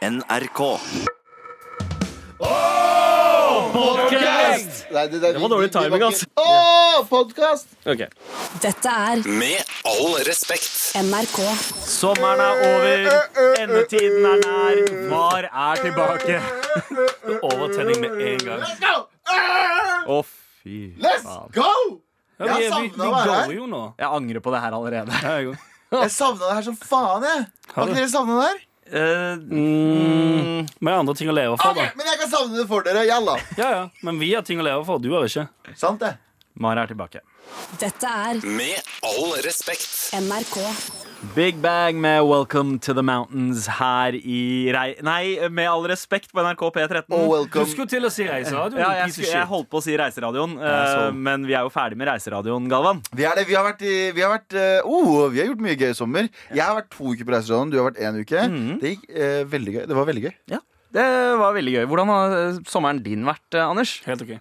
NRK. Nei, det, det, Det var dårlig timing, altså. Å, podkast! Okay. Dette er Med all respekt. NRK. Sommeren er over, endetiden er nær. VAR er tilbake. Overtenning med en gang. Let's go! Å, fy Let's faen. go! Ja, vi, vi, vi går jo nå. Jeg angrer på det her allerede. Jeg savna det her som faen, jeg. Har ikke dere savna det her? Eh, Mm, vi har andre ting å leve for, Ok, da. Men jeg kan savne det for dere. Jalla. Ja, ja. Men vi har ting å leve for. Du har ikke. Sant det? Mara er tilbake. Dette er Med all respekt. NRK. Big Bang med Welcome to the Mountains her i rei... Nei, med all respekt på NRK P13. Oh, Du skulle til å si Reiseradioen. ja, jeg, piece skulle, jeg holdt på å si Reiseradioen, sånn. men vi er jo ferdig med Reiseradioen, Galvan. Vi er det. Vi har vært, i, vi har vært eh, oh, Vi har gjort mye gøy i sommer. Jeg har vært to uker på reiseradioen. Du har vært én uke. Det gikk uh, veldig gøy. Det var veldig gøy. Ja, Det var veldig gøy. Hvordan har sommeren din vært, Anders? Helt ok.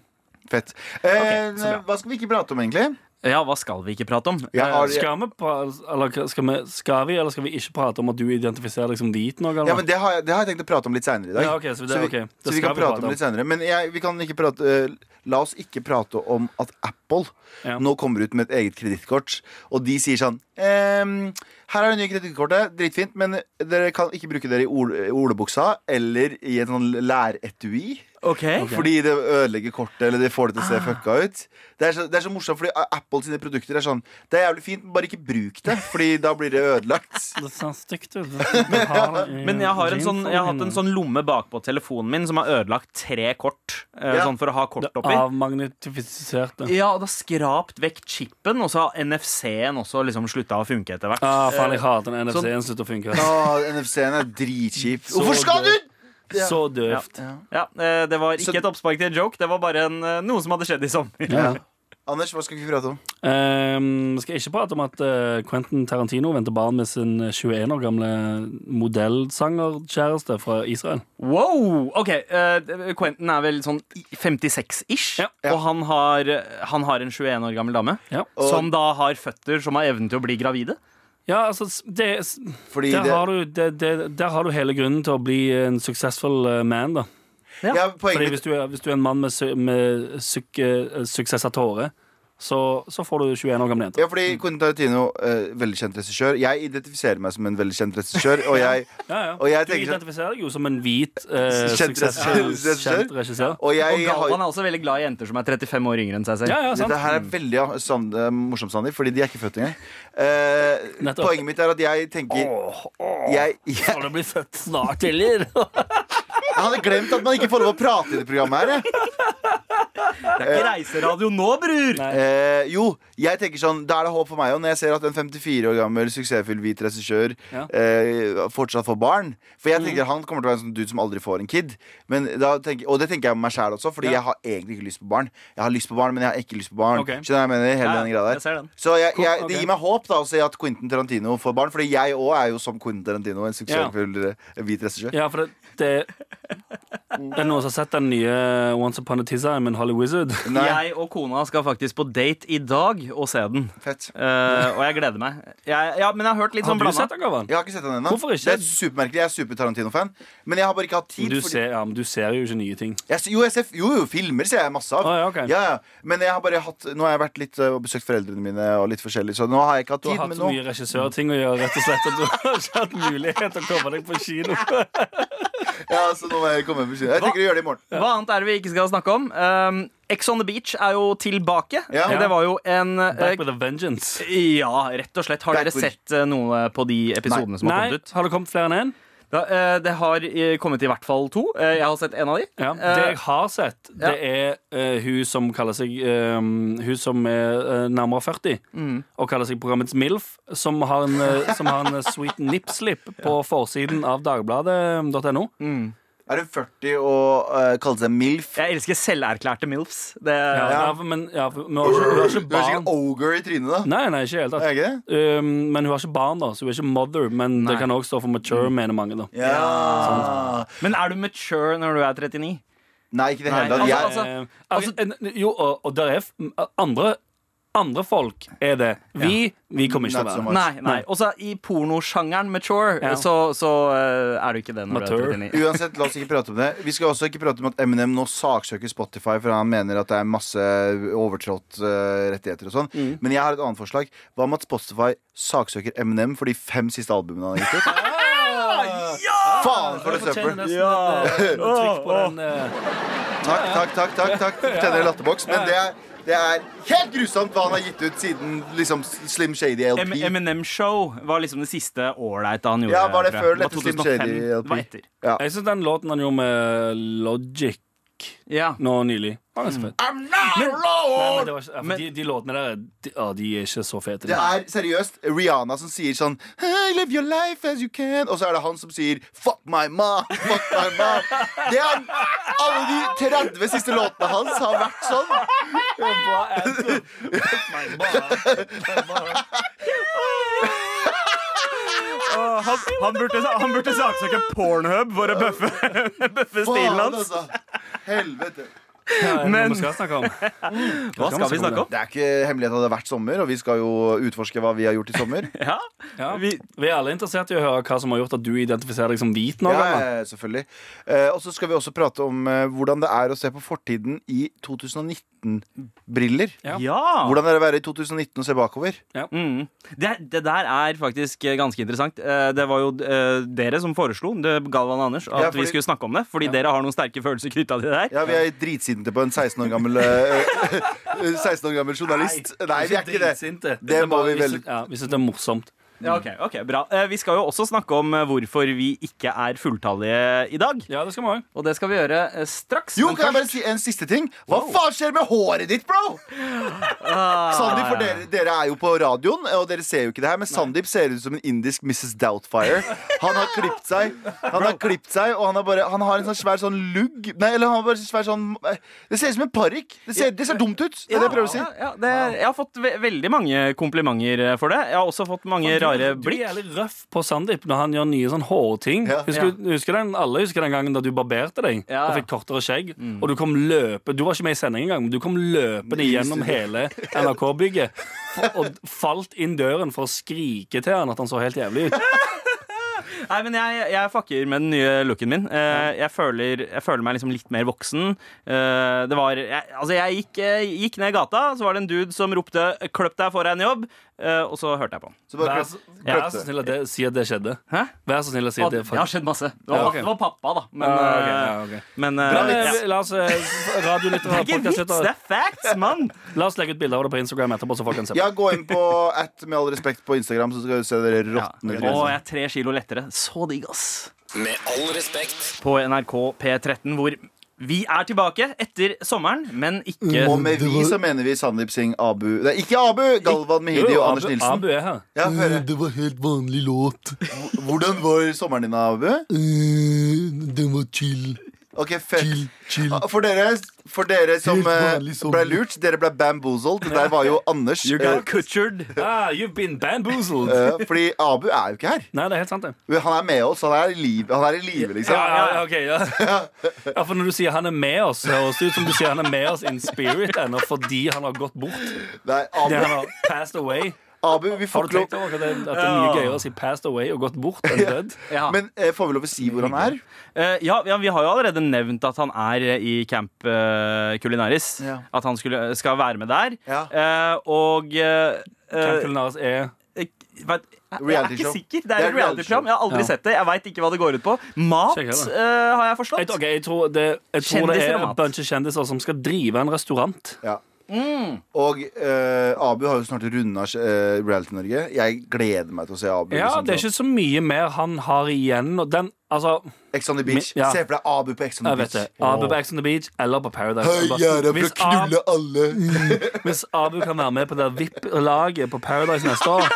Fett. Eh, okay, hva skal vi ikke prate om, egentlig? Ja, hva skal vi ikke prate om? Har, Skal vi, pra- eller, skal, vi, skal vi, eller skal vi ikke prate om at du identifiserer deg som noe? Eller? ja, men det har, jeg, det har jeg tenkt å prate om litt seinere i dag. Ja, okay, så det- vi, okay. Så vi kan vi prate prate om om. litt senere. Men jeg, vi kan ikke prate uh, La oss ikke prate om at Apple Ja. nå kommer ut med et eget kredittkort, og de sier sånn ehm, Her er det nye kredittkortet, dritfint, men dere kan ikke bruke dere i ol olebuksa eller i et sånn læretui. Ok, Fordi det ødelegger kortet, eller det får det til å Ah. se fucka ut. Det er, så, det er så morsomt, fordi Apple sine produkter er sånn Det er jævlig fint, men bare ikke bruk det, Fordi da blir det ødelagt. Det ser stygt ut. Men jeg har, en sånn, jeg har hatt en sånn lomme bakpå telefonen min som har ødelagt tre kort. eh, Ja. Sånn for å ha kort oppi. Avmagnetifiserte. Ja, og det har skrapt vekk chipen, og så har NFC-en også liksom slutta å funke etter hvert. Ah, faen, jeg hater den NFC-en slutter å funke. Ja, NFC-en er dritkjip. Hvorfor skal du døvt. Så døvt. Ja, eh, Det var Så- ikke et oppspark til en joke, det var bare en, eh, noe som hadde skjedd i sommer. Ja. Anders, hva skal vi prate om? Um, skal ikke prate om at uh, Quentin Tarantino venter barn med sin 21 år gamle modellsangerkjæreste fra Israel. Wow! Ok, uh, Quentin er vel sånn 56-ish, Ja. og han har, han har en 21 år gammel dame. Ja. Som da har føtter som har evnen til å bli gravide. Ja, altså det, Fordi der, det, har du, det, det, der har du hele grunnen til å bli en successful eh, man, da. ja, Fordi poenget hvis du er, hvis du er en mann med, su med eh, suksessatore, så, så får du 21 år gamle jenter. Ja, fordi Quentin Tarantino, eh, veldig kjent regissør. Jeg identifiserer meg som en veldig kjent regissør. Og jeg, Ja, ja. Og jeg du tenker sånn- identifiserer deg jo som en hvit, eh, Kjent regissør. kjent regissør. og jeg Og Galvan har, er også veldig glad i jenter som er 35 år yngre enn seg selv. Ja. Dette her er veldig ja, Sand- eh, morsomt, Sandeep, fordi de er ikke født engang. Eh, poenget mitt er at jeg tenker jeg, jeg, Skal du bli født snart, eller? jeg hadde glemt at man ikke får lov å prate i det programmet her. jeg. Det er ikke reiseradio nå, bror! Eh, jo, jeg tenker sånn Da er det håp for meg. òg, når jeg ser at en 54 år gammel suksessfull hvit regissør Ja. eh, fortsatt får barn For jeg tenker han kommer til å være en sånn dude som aldri får en kid. Men da tenker, og det tenker jeg om meg sjæl også, Fordi Ja. jeg har egentlig ikke lyst på barn. Jeg har lyst på barn, men jeg har ikke lyst på barn. Ok. Skjønner du hva jeg mener? Hele Ja, den greia jeg der ser den. Så jeg, jeg, ok. det gir meg håp da å se at Quentin Tarantino får barn. Fordi jeg òg er jo som Quentin Tarantino en suksessfull eh, hvit regissør. Ja, for det, det Er det noen som har sett den nye Once Upon a Time med Holly Wizard? Nei, Jeg og kona skal faktisk på date i dag og se den. fett. uh, og jeg gleder meg. Jeg, ja, men jeg har hørt litt Har sånn du blanda. sett den, Gavan? Jeg har ikke sett den ennå. Hvorfor ikke? Det er supermerkelig. Jeg er super-Tarantino-fan. Men jeg har bare ikke hatt tid. Du fordi- ser, ja, men du ser jo ikke nye ting. Jeg, jo, jeg ser, jo, jo, filmer ser jeg masse av. Ah, ja, okay. ja, ja. Men jeg har bare hatt Nå har jeg vært litt og uh, besøkt foreldrene mine, og litt forskjellig Så nå har jeg ikke hatt tid. Du har hatt Men så nå mye regissørting å gjøre, rett og slett, at du har ikke hatt mulighet til å komme deg på kino. Ja, så nå må jeg komme med kino. Jeg tenker å gjøre det i morgen. Hva annet er det vi ikke skal snakke om? Um, Ex on the Beach er jo tilbake. Ja. Det var jo en eh, Back with a vengeance. Ja, rett og slett. Har Back dere sett eh, noe på de episodene som har Nei, kommet ut? har det kommet flere enn én? Ja, eh, det har eh, kommet i hvert fall to. Eh, Jeg har sett en av de. Ja. Det jeg har sett, det er uh, hun som kaller seg uh, Hun som er uh, nærmere 40 Mm. og kaller seg programmets MILF, som har en, som har en sweet nip-slip på forsiden av dagbladet.no. Er hun 40 og uh, kaller seg MILF? Jeg elsker selverklærte MILFs. Det, Ja, Ja. ja, men ja, men hun har ikke, hun har ikke Du er ikke en ogre i trynet, da. Nei, nei, ikke helt tatt. Ikke? Um, men hun har ikke barn, da, så hun er ikke mother. Men Nei. det kan også stå for mature, mener mange. da Ja. Men er du mature når du er 39? Nei, ikke i det hele tatt. altså, altså- Eh, altså, jo, og, og der er andre andre folk er det. Vi, vi kommer ikke til å være det. Nei, nei. Og så i pornosjangeren mature, Ja. så, så eh, er du ikke det når Mature. du er 39. Uansett, la oss ikke prate om det. Vi skal også ikke prate om at Eminem nå saksøker Spotify, for han mener at det er masse overtrådt eh, rettigheter og sånn. Mm. Men jeg har et annet forslag. Hva med at Spotify saksøker Eminem for de fem siste albumene han har gitt ut? Faen for det søppel! Ja. eh, trykk på den eh, Takk, takk, takk. takk, takk. Du fortjener en latterboks. Men det er, det er helt grusomt hva han har gitt ut siden liksom Slim Shady LP. M Eminem Show var liksom det siste ålreite han gjorde. Ja, var det før eller etter Slim Shady LP? Det var etter. Ja. Jeg syns den låten han gjorde med Logic Ja. nå nylig, Mm. I'm not men alone! det var ja, Men- de, de låtene der de, ah, de er ikke så fete. Det er seriøst Rihanna som sier sånn I live your life as you can Og så er det han som sier Fuck my mom, fuck my mom Det er Alle de 30 siste låtene hans har vært sånn Hva er det? Åh, han, han, burde, han burde saksøke Pornhub for å bøffe, bøffe stilen hans. altså Helvete Ja, Men- vi skal snakke om? Hva skal vi snakke om? Det er ikke hemmelighet at det har vært sommer Og vi skal jo utforske hva vi har gjort i sommer Ja, Ja. vi, Vi er alle interessert i å høre hva som har gjort at du identifiserer deg som hvit nå. Ja, selvfølgelig eh, Og så skal vi også prate om eh, Hvordan det er å se på fortiden I 2019-briller Ja. ja. Hvordan er det å være i 2019 og se bakover Mm. Det, det der er faktisk eh, ganske interessant. Eh, Det var jo eh, dere som foreslo, det Galvan og Anders, at Ja, fordi- vi skulle snakke om det. Fordi dere har noen sterke følelser knytta til det der. Ja, vi er dritsinte på en 16 år gammel eh, 16 år gammel journalist Nei, vi er ikke det. Det må bare- vi vel- ja, Vi syns det er morsomt. Ja, ok, ok, bra Eh, Vi skal jo også snakke om eh, hvorfor vi ikke er fulltallige i dag. Ja, det skal vi òg. Og det skal vi gjøre eh, straks. Jo, kan jeg bare si en siste ting? Hva faen skjer med håret ditt, bro? Sandeep, for dere, dere er jo på radioen, og dere ser jo ikke det her, men Sandeep ser ut som en indisk Mrs. Doubtfire. Han har klippet seg, Han har klippet seg og han har, bare, han har en sånn svær sånn lugg Nei, eller han har bare svær sånn Det ser ut som en parykk. Det, ser- det ser dumt ut. Det er det jeg prøver å si. Ja, ja, det, jeg har fått ve veldig mange komplimenter for det. Jeg har også fått mange rare Du blikk. er litt røff på Sandeep når han gjør nye sånn hårting. Ja. Husker, husker den, alle husker den gangen da du barberte deg Ja. og fikk kortere skjegg. Og du kom løpe Du var ikke med i sending engang, men du kom løpende gjennom hele NRK-bygget og falt inn døren for å skrike til han at han så helt jævlig ut. Nei, men jeg, jeg fucker med den nye looken min. Eh, jeg, føler, jeg føler meg liksom litt mer voksen. Eh, det var jeg, Altså, jeg gikk, eh, gikk ned gata, så var det en dude som ropte 'kløpp deg foran jobb', eh, og så hørte jeg på den. Vær så, snill å si at det skjedde. Hæ? Vær så snill å si at det det har skjedd masse. Det var, Ja, ok. det var pappa, da. Men, Ja, ok, eh, ja, ok. men eh, Bra, ja. eh, La oss eh, Det radiolyttere er ikke vits, det er facts, mann! La oss legge ut bilder av det på Instagram etterpå, så folk kan se på. Ja, gå inn på at med all respekt på Instagram, så skal du se dere råtne Å, jeg er tre kilo lettere. Så digg, ass. Med all respekt. På NRK P13, hvor vi er tilbake etter sommeren, men ikke Og med vi så mener vi Sandeep Singh, Abu Nei, ikke Abu! Galvan Mehidi og Anders Nilsen. Abu er her. Ja, hører. Det var helt vanlig låt. Hvordan var sommeren din, Abu? Eh, Den var chill. Ok, fett. Chill, chill. Ah, For dere, for dere som eh, ble lurt, dere ble bamboozled. Det der var jo Anders. You eh, got cutchered. Ah, you've been bamboozled. eh, fordi Abu er jo ikke her. Nei, det er helt sant, det. Han er med oss. Han er i live, han er i live liksom. Ja, ja, ja, ok, ja. ja, for når du sier han er med oss, det høres det ut som du sier han er med oss in spirit ennå fordi han har gått bort. Nei, Fordi han har passed away. Abu, vi Har får du ikke tenkt over at det, at det er mye gøyere å si passed away og gått bort enn dødd? Ja. Men eh, får vi lov å si hvor han er? Eh, ja, ja, vi har jo allerede nevnt at han er eh, i Camp eh, Culinaris. Ja. At han skulle, skal være med der. Ja. Eh, og eh, Camp eh, Culinaris er jeg, vet, jeg er Reality ikke show. sikker. Det Det er er et reality reality-program. Jeg har aldri Ja. sett det. Jeg veit ikke hva det går ut på. Mat, Sjekk her, eh, har jeg jeg, forstått. ok, jeg tror det, jeg tror det Kjendiser er og en bunch av kjendiser som skal drive en restaurant. Ja. Og eh, Abu har jo snart runda uh, Reality Norge. Jeg gleder meg til å se Abu. Ja, liksom, Det er ikke så mye mer han har igjen. Og den, altså, Ex on the Beach. Ja. Se for deg Abu på Ex on the Beach. det. Abu på Ex on the Beach eller på Paradise. Høyere, er Hvis å knulle alle. Hvis Abu kan være med på det VIP-laget på Paradise neste år,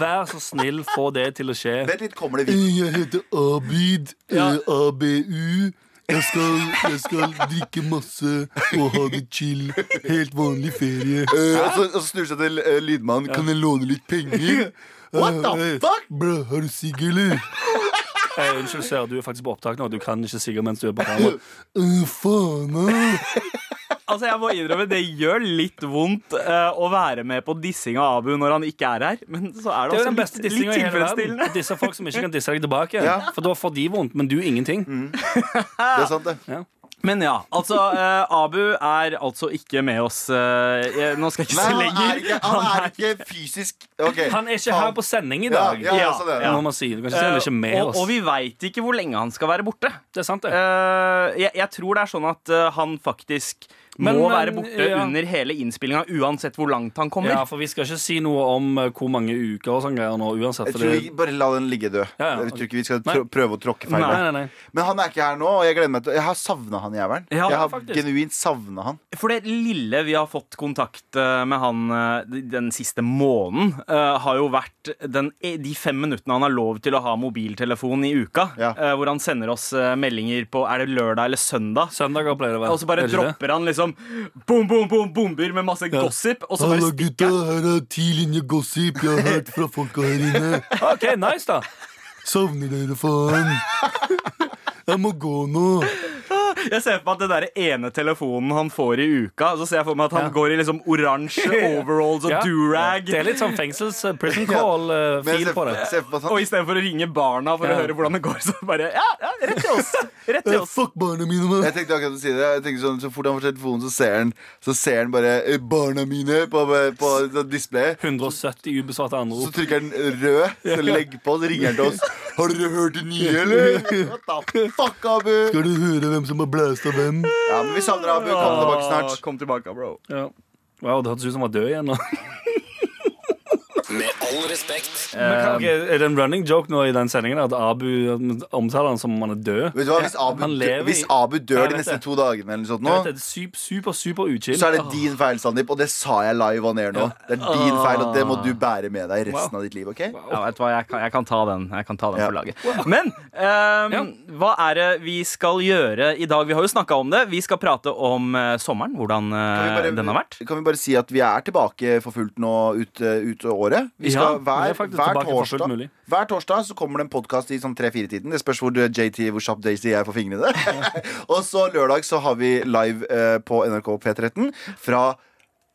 vær så snill, få det til å skje. Vent litt, kommer det VIP? Jeg heter Abid. Ja. eh, ABU. Jeg skal, jeg skal drikke masse og ha det chill. Helt vanlig ferie. Eh, og, så, og så snur seg til uh, lydmannen. Kan jeg låne litt penger? What the Eh, fuck? Bro, har du sigg, eller? Hey, unnskyld, sir, du er faktisk på opptak nå. Du kan ikke sigge mens du er på kamera. Uh, faen. Altså, jeg må innrømme, Det gjør litt vondt uh, å være med på dissing av Abu når han ikke er her. Men så er Det det, er også litt, litt tilfredsstillende. Disse folk som ikke kan disse deg tilbake. Ja. For da får de vondt, men du ingenting. Det er sant, det. Men ja, altså eh, Abu er altså ikke med oss eh, Nå skal jeg ikke si han er lenger. ikke, han er ikke fysisk okay. Han er ikke her på sending i dag. ja, Ja, ja, det. Det må man si. Du kan ikke si han er ikke med Eh, og, oss. og vi veit ikke hvor lenge han skal være borte. Det er sant, det. Eh, jeg, jeg tror det er sånn at eh, han faktisk Men- må men, være borte ja. under hele innspillinga, uansett hvor langt han kommer. Ja, for Vi skal ikke si noe om eh, hvor mange uker og sånn greier nå uansett. Jeg tror det, vi bare la den ligge død. Ja, ja. Jeg tror ikke vi skal Nei. prøve å tråkke feil. Nei. nei. Men han er ikke her nå, og jeg gleder meg til Jeg har savna han jævelen. Ja, jeg har faktisk. genuint savna han. For det lille vi har fått kontakt eh, med han eh, den siste måneden, har jo vært den, e, de fem minuttene han har lov til å ha mobiltelefon i uka. Ja. eh, Hvor han sender oss meldinger på Er det lørdag eller søndag? Søndager pleier det å være. Og så bare Er det dropper han liksom boom, boom, boom, bomber med masse gossip. Og så bare stikker gutta. Her er ti linjer gossip jeg har hørt fra folka her inne. OK, nice, da. Savner dere, faen. Jeg må gå nå. Jeg ser for meg at det der ene telefonen han får i uka, så ser jeg for meg at han går i liksom oransje overalls og Ja. durag. Det er litt sånn fengsels eh, prison call-fil ser på det. at Og istedenfor å ringe barna for Ja. å høre hvordan det går, så bare Ja, ja rett til oss. Rett til oss. Fuck barna mine, mann. jeg tenkte akkurat å si det. Jeg tenkte sånn, Så fort han får telefonen, så ser han Så ser han bare eh, 'barna mine' på, på, på displayet. 170 ubesvarte Så trykker han rød, så legg på, så ringer han til oss. 'Har dere hørt det nye, eller?' Fuck, Abu? Skal du høre hvem som har blæsta hvem? Ja, men vi savner Abu. Kom tilbake snart. Kom tilbake, bro. Ja. Wow, det hørtes ut som han var død igjen nå. Med all respekt. Men hva- er det en running joke nå i den sendingen at Abu omtaler han som om han er død? Vet du hva, Hvis Abu, lever hvis Abu dør de neste det. to dagene, eller sånt nå vet, det er super, super, super uchill. så er det din feil, Sandeep, og det sa jeg live on air nå. Det er din feil, og det må du bære med deg resten av ditt liv. ok? Ja, vet du hva, jeg kan, jeg kan ta den, jeg kan ta den Ja. for laget. Men ehm, hva er det vi skal gjøre i dag? Vi har jo snakka om det. Vi skal prate om uh, sommeren, hvordan uh, bare- den har vært. Kan vi bare si at vi er tilbake for fullt nå ut, uh, ut året? Vi skal ja, hver, det hver, torsdag, hver torsdag så kommer det en podkast i sånn tre-fire-tiden. Det spørs hvor JT, hvor kjapp Daisy er på fingrene. og så lørdag så har vi live eh, på NRK P13 fra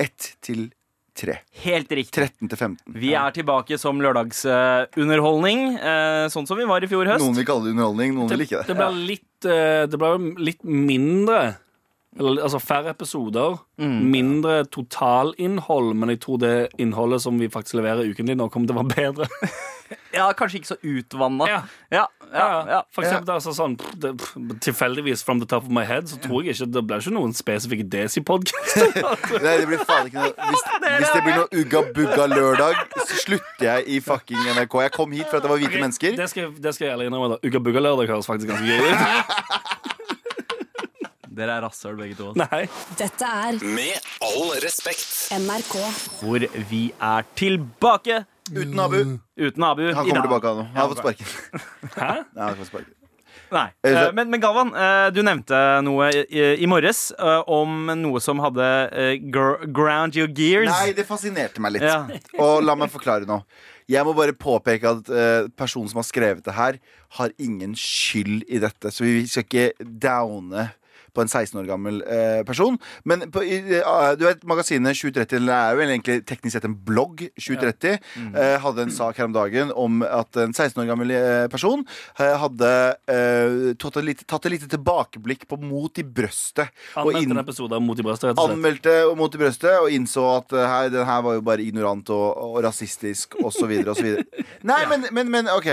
ett til tre. Helt riktig. 13 til 15. Vi er tilbake som lørdagsunderholdning, eh, sånn som vi var i fjor høst. Noen vil kalle det underholdning, noen vil ikke det det. ble, litt, uh, det ble litt mindre eller, altså færre episoder, Mm. mindre totalinnhold, men jeg tror det innholdet som vi faktisk leverer ukentlig nå, kommer til å være bedre. Ja, Kanskje ikke så utvanna. Ja. Ja, ja, ja. For eksempel altså, sånn, det, tilfeldigvis from the top of my head, så tror jeg ikke det blir ikke noen spesifikke Desi-podkast. Nei, det blir faen ikke noe Hvis, hvis det blir noe Ugga Bugga lørdag, så slutter jeg i fucking NRK. Jeg kom hit for at det var hvite mennesker. Det skal, det skal jeg ærlig innrømme. Ugga Bugga Lørdag høres faktisk ganske gøy ut. Dere er rasshøl begge to. Nei. Dette er Med all respekt. NRK. Hvor vi er tilbake Uten Abu. uten Abu. Han i kommer dag. tilbake han nå. Han har fått sparken. Hæ? Nei, han har fått sparken. Nei. Eh, Eh, Men, men Galvan, eh, du nevnte noe i, i morges eh, om noe som hadde eh, gr ground your gears. Nei, det fascinerte meg litt. Ja. Og la meg forklare nå. Jeg må bare påpeke at eh, personen som har skrevet det her, har ingen skyld i dette. Så vi skal ikke downe på en 16 år gammel eh, person. Men på, i, eh, du vet, magasinet 2030 eller det er jo egentlig teknisk sett en blogg. 730 eh, hadde en sak her om dagen om at en 16 år gammel eh, person eh, hadde eh, tatt, et lite, tatt et lite tilbakeblikk på Mot i brøstet. Anmeldte inn- en episode av Mot i brøstet, rett og slett. Anmeldte mot i brøstet og innså at her, den her var jo bare ignorant og, og rasistisk osv. Nei, men, men, men OK.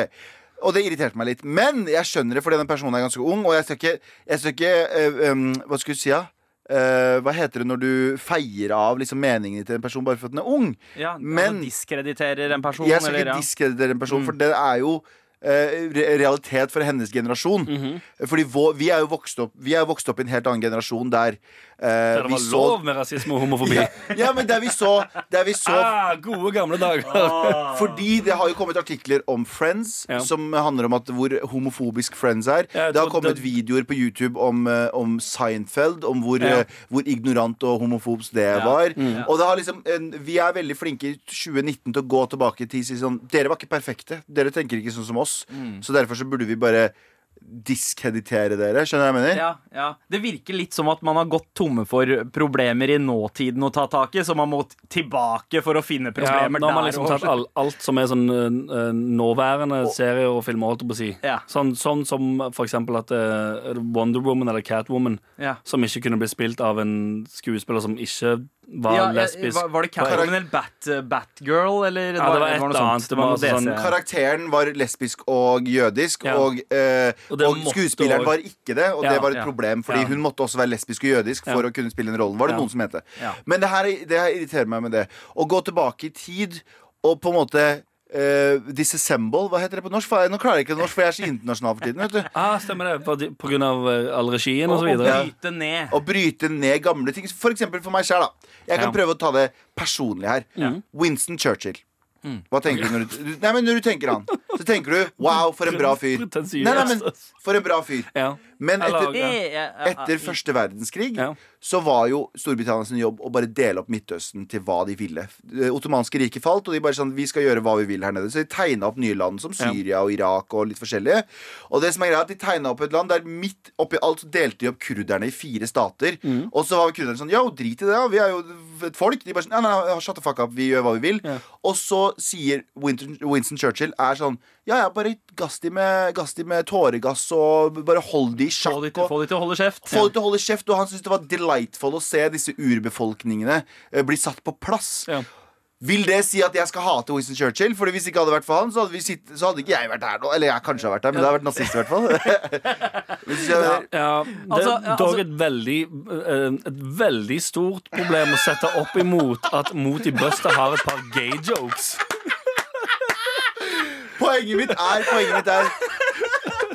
Og det irriterte meg litt. Men jeg skjønner det fordi den personen er ganske ung. Og jeg skal ikke, jeg skal ikke eh, um, Hva skulle du si? da? Eh, hva heter det når du feier av liksom, meningene til en person bare for at den er ung? Ja, Men- altså diskrediterer en person, Jeg skal eller ikke ja. diskreditere en person, for det er jo realitet for hennes generasjon. Mhm. Fordi vår, vi er jo vokst opp Vi er jo vokst opp i en helt annen generasjon der eh, Der det var så lov med rasisme og homofobi. ja, ja, men der vi så, der vi så Ah, gode gamle dager. Fordi det har jo kommet artikler om Friends Ja. som handler om at hvor homofobisk Friends er. Ja, det har kommet det- videoer på YouTube om, eh, om Seinfeld, om hvor, eh, hvor ignorant og homofobs det var. Og det har liksom vi er veldig flinke i 2019 til å gå tilbake til å si sånn Dere var ikke perfekte. Dere tenker ikke sånn som oss. Så derfor så burde vi bare diskreditere dere. Skjønner du hva jeg mener? Ja, ja. Det virker litt som at man har gått tomme for problemer i nåtiden å ta tak i, så man må tilbake for å finne Ja, problemer nå har man liksom tatt all, alt som er sånn uh, nåværende serier og filmer, holdt jeg på å si. Ja. Sånn, sånn som for eksempel at uh, Wonder Woman eller Catwoman, Ja. som ikke kunne bli spilt av en skuespiller som ikke var Ja, ja, lesbisk. var, var det Catwoman eller Bat, Batgirl, eller? Ja, det var et eller annet. Det var noe sånn- Karakteren var lesbisk og jødisk, Ja. og, eh, Og og skuespilleren også- var ikke det. Og Ja, det var et ja. problem, fordi Ja. hun måtte også være lesbisk og jødisk for Ja. å kunne spille den rollen. Var det Ja. noen som het det? Ja. Men det her, det her irriterer meg med det. Å gå tilbake i tid og på en måte eh, disassemble, hva heter det på norsk? For jeg- Nå klarer jeg ikke norsk, for jeg er så internasjonal for tiden. vet du Ah, stemmer det. På, på grunn av øh, all regien og Å bryte ned. Å bryte ned gamle ting. For eksempel for meg da. Jeg kan Ja. prøve å ta det personlig her. Winston Churchill. Hva tenker du når du Nei, men når du tenker han, så tenker du wow, for en bra fyr. Nei, nei, men for en bra fyr. Ja. Men etter, er- etter første verdenskrig Ja. så var jo Storbritannias jobb å bare dele opp Midtøsten til hva de ville. Det ottomanske riket falt, og de bare sånn Vi skal gjøre hva vi vil her nede. Så de tegna opp nye land som Syria og Irak og litt forskjellige. Og det som er greia at de tegna opp et land der midt oppi alt så delte de opp kurderne i fire stater. Mm. Og så var kurderne sånn Ja, drit i det, da. Vi er jo et folk. De bare sånn Nei, nei, shut the fuck up. Vi gjør hva vi vil. Ja. Og så sier Winston, Winston Churchill er sånn Ja, ja, bare gass de med, gass de med tåregass og bare hold de i Få sjakk. de, til, få de til å holde kjeft. få de til å holde kjeft, og han syntes det var delightful å se disse urbefolkningene uh, bli satt på plass. Ja. Vil det si at jeg skal hate Winston Churchill? Fordi Hvis ikke hadde vært for han, så hadde, vi sitt, så hadde ikke jeg vært her nå. Eller jeg kanskje har vært her, men det hadde vært nazist i hvert fall. Hvis jeg, Ja, det Altså, er dog altså- et veldig eh, Et veldig stort problem å sette opp imot at Mot i brøstet har et par gay jokes. Poenget mitt er Poenget mitt er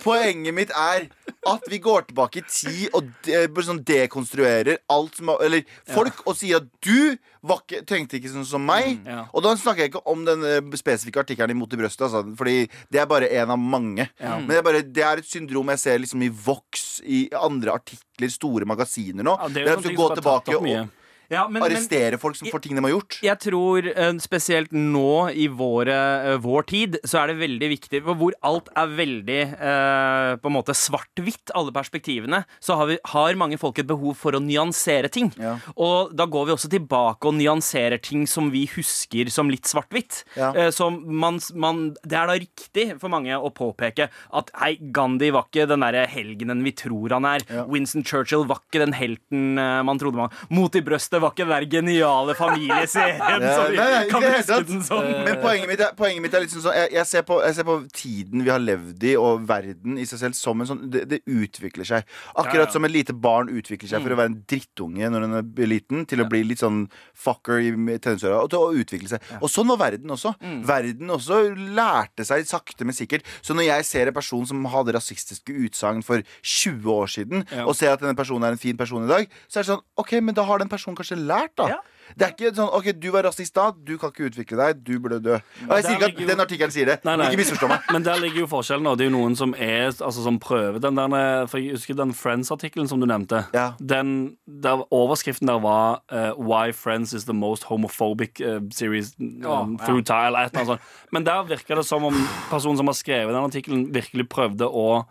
Poenget mitt er at vi går tilbake i tid og de, sånn dekonstruerer alt som Eller folk og sier at du ikke, tenkte ikke sånn som meg. ja. Og da snakker jeg ikke om den eh, spesifikke artikkelen i Mot i brøstet, altså, fordi det er bare en av mange. Men det er, bare, det er et syndrom jeg ser liksom i Vox, i andre artikler, store magasiner nå. Ja, det er jo det er, sånn tatt tilbake og Ja, men, men arrestere folk som får ting de har gjort. jeg tror eh, spesielt nå i våre, eh, vår tid så er det veldig viktig for Hvor alt er veldig eh, på en måte svart-hvitt, alle perspektivene, så har, vi, har mange folk et behov for å nyansere ting. Ja. Og da går vi også tilbake og nyanserer ting som vi husker som litt svart-hvitt. Ja. Eh, så man, man, det er da riktig for mange å påpeke at hei, Gandhi var ikke den derre helgenen vi tror han er. Winston Churchill var ikke den helten eh, man trodde man Mot i brøstet var ikke den der geniale familieserien Ja, som vi kan det huske den som. Men poenget mitt, er, poenget mitt er litt sånn sånn jeg, jeg, ser på, jeg ser på tiden vi har levd i, og verden i seg selv som en sånn Det, det utvikler seg. Akkurat Ja, ja. som et lite barn utvikler seg for å være en drittunge når den er liten, til å bli litt sånn fucker i tenårsåra, og til å utvikle seg. Og sånn var verden også. Verden også lærte seg sakte, men sikkert. Så når jeg ser en person som hadde rasistiske utsagn for 20 år siden, Ja. og ser at denne personen er en fin person i dag, så er det sånn OK, men da har den personen kanskje lært, da. Ja. Det er ikke sånn OK, du var rasist da, du kan ikke utvikle deg, du burde dø. Og jeg sier ikke at jo- den artikkelen sier det. Nei, nei. Ikke misforstå meg. Men der ligger jo forskjellen. Og det er jo noen som er Altså som prøver den der eh, For jeg husker den Friends-artikkelen som du nevnte. Ja. Den der Overskriften der var uh, 'Why Friends is the most homophobic uh, series um, Ja, through time'. Eller et eller annet sånt. Men der virker det som om personen som har skrevet den artikkelen, virkelig prøvde å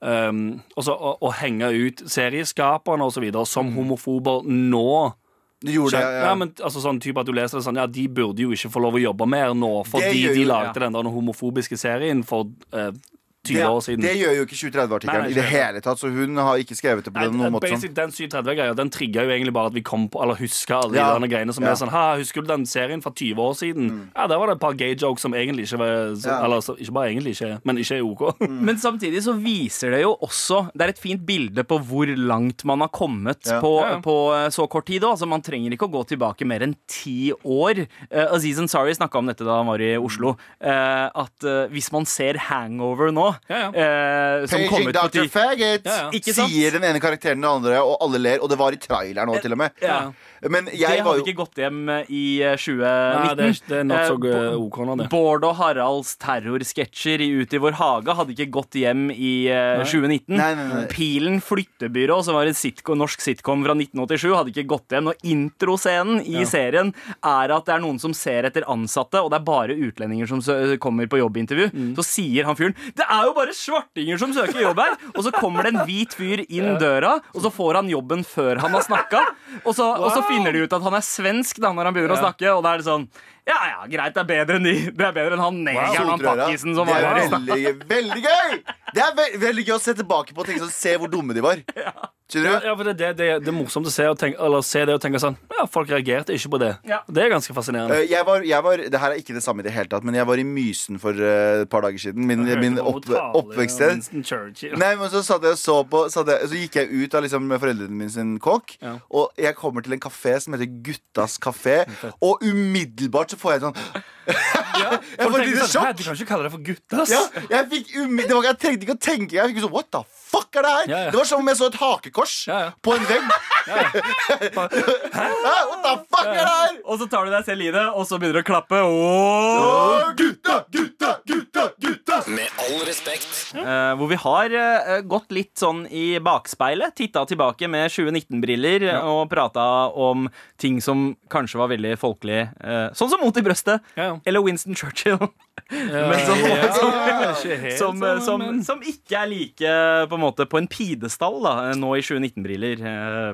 um, også, å, å henge ut serieskaperne videre som homofober nå. Du gjorde det, ja. men altså sånn type at du leser det sånn Ja, de burde jo ikke få lov å jobbe mer nå fordi de lagde lagde den der homofobiske serien for eh, 20 år siden. det gjør jo ikke Nei, 2030-artikkelen i det hele tatt, så hun har ikke skrevet det på Nei, den noen måte sånn. den 730-greia Den trigga jo egentlig bare at vi kom på Eller huska alle Ja. de greiene som Ja. er sånn Ha, husker du den serien fra 20 år siden? Ja, der var det et par gay jokes som egentlig ikke var så, Ja. Eller så, ikke bare egentlig ikke, men ikke er OK. Men samtidig så viser det jo også Det er et fint bilde på hvor langt man har kommet Ja. på, på eh, så kort tid. også. Altså, man trenger ikke å gå tilbake mer enn ti år. Uh, Aziz Ansari snakka om dette da han var i Oslo. Uh, at uh, hvis man ser Hangover nå, Ja, ja. eh, som kom Paging ut på Dr. ti Faggot! Ja, ja. Sier den ene karakteren den andre, og alle ler. Og det var i traileren òg, til og med. Ja. Men Det jeg var hadde jo ikke gått hjem eh, i eh, 2019. Nei, det er, det er not så Eh, uh, OK nå, det. Bård og Haralds terrorsketsjer i Ut i vår hage hadde ikke gått hjem i eh, 2019. Nei, nei, nei. Pilen flyttebyrå, som var en sitcom, norsk sitcom fra 1987, hadde ikke gått hjem. Og introscenen i serien er at det er noen som ser etter ansatte, og det er bare utlendinger som kommer på jobbintervju. Mm. Så sier han fyren 'Det er er jo bare svartinger som søker jobb her. Og så kommer det en hvit fyr inn døra, og så får han jobben før han har snakka. Og, så- og så finner de ut at han er svensk da når han begynner å snakke, og da er det sånn Ja ja, greit, det er bedre enn de. Det er bedre enn han negeren, han pakkisen som var er her veldig, veldig gøy! Det er ve veldig gøy å se tilbake på og tenke sånn, se hvor dumme de var. Skjønner du? Ja, for det, det, det, det er morsomt å se, og tenke, eller se det og tenke sånn Ja, folk reagerte ikke på det. Ja. Det er ganske fascinerende. Eh, Jeg var, jeg var, det her er ikke det samme i det hele tatt, men jeg var i Mysen for eh, et par dager siden. Min, min opp, oppvekststed. Winston Churchill. Nei, men Så satt jeg og så på satt jeg, så gikk jeg ut av liksom med foreldrene mine sin kåk, Ja. og jeg kommer til en kafé som heter Guttas kafé, og umiddelbart så får jeg sånn Ja, Jeg lite sånn, sjokk. du kan ikke kalle deg for guttas. Ja, jeg fikk det var, Jeg trengte ikke å tenke. Jeg fikk sånn, What the fuck er det her? Ja, ja. Det var som om jeg så et hakekors Ja, ja. på en vegg. What the fuck er det her? Og så tar du deg selv i det, og så begynner du å klappe. Og gutta, gutta, gutta, gutta! Med all respekt. Uh, hvor vi har uh, gått litt sånn i bakspeilet, titta tilbake med 2019-briller og prata om ting som kanskje var veldig folkelig. Uh, sånn som Mot i brøstet. Ja. Eller Winston Churchill. Men som- helt Som, sånn, som, som ikke er like på en måte på en pidestall da, nå i 2019-briller eh,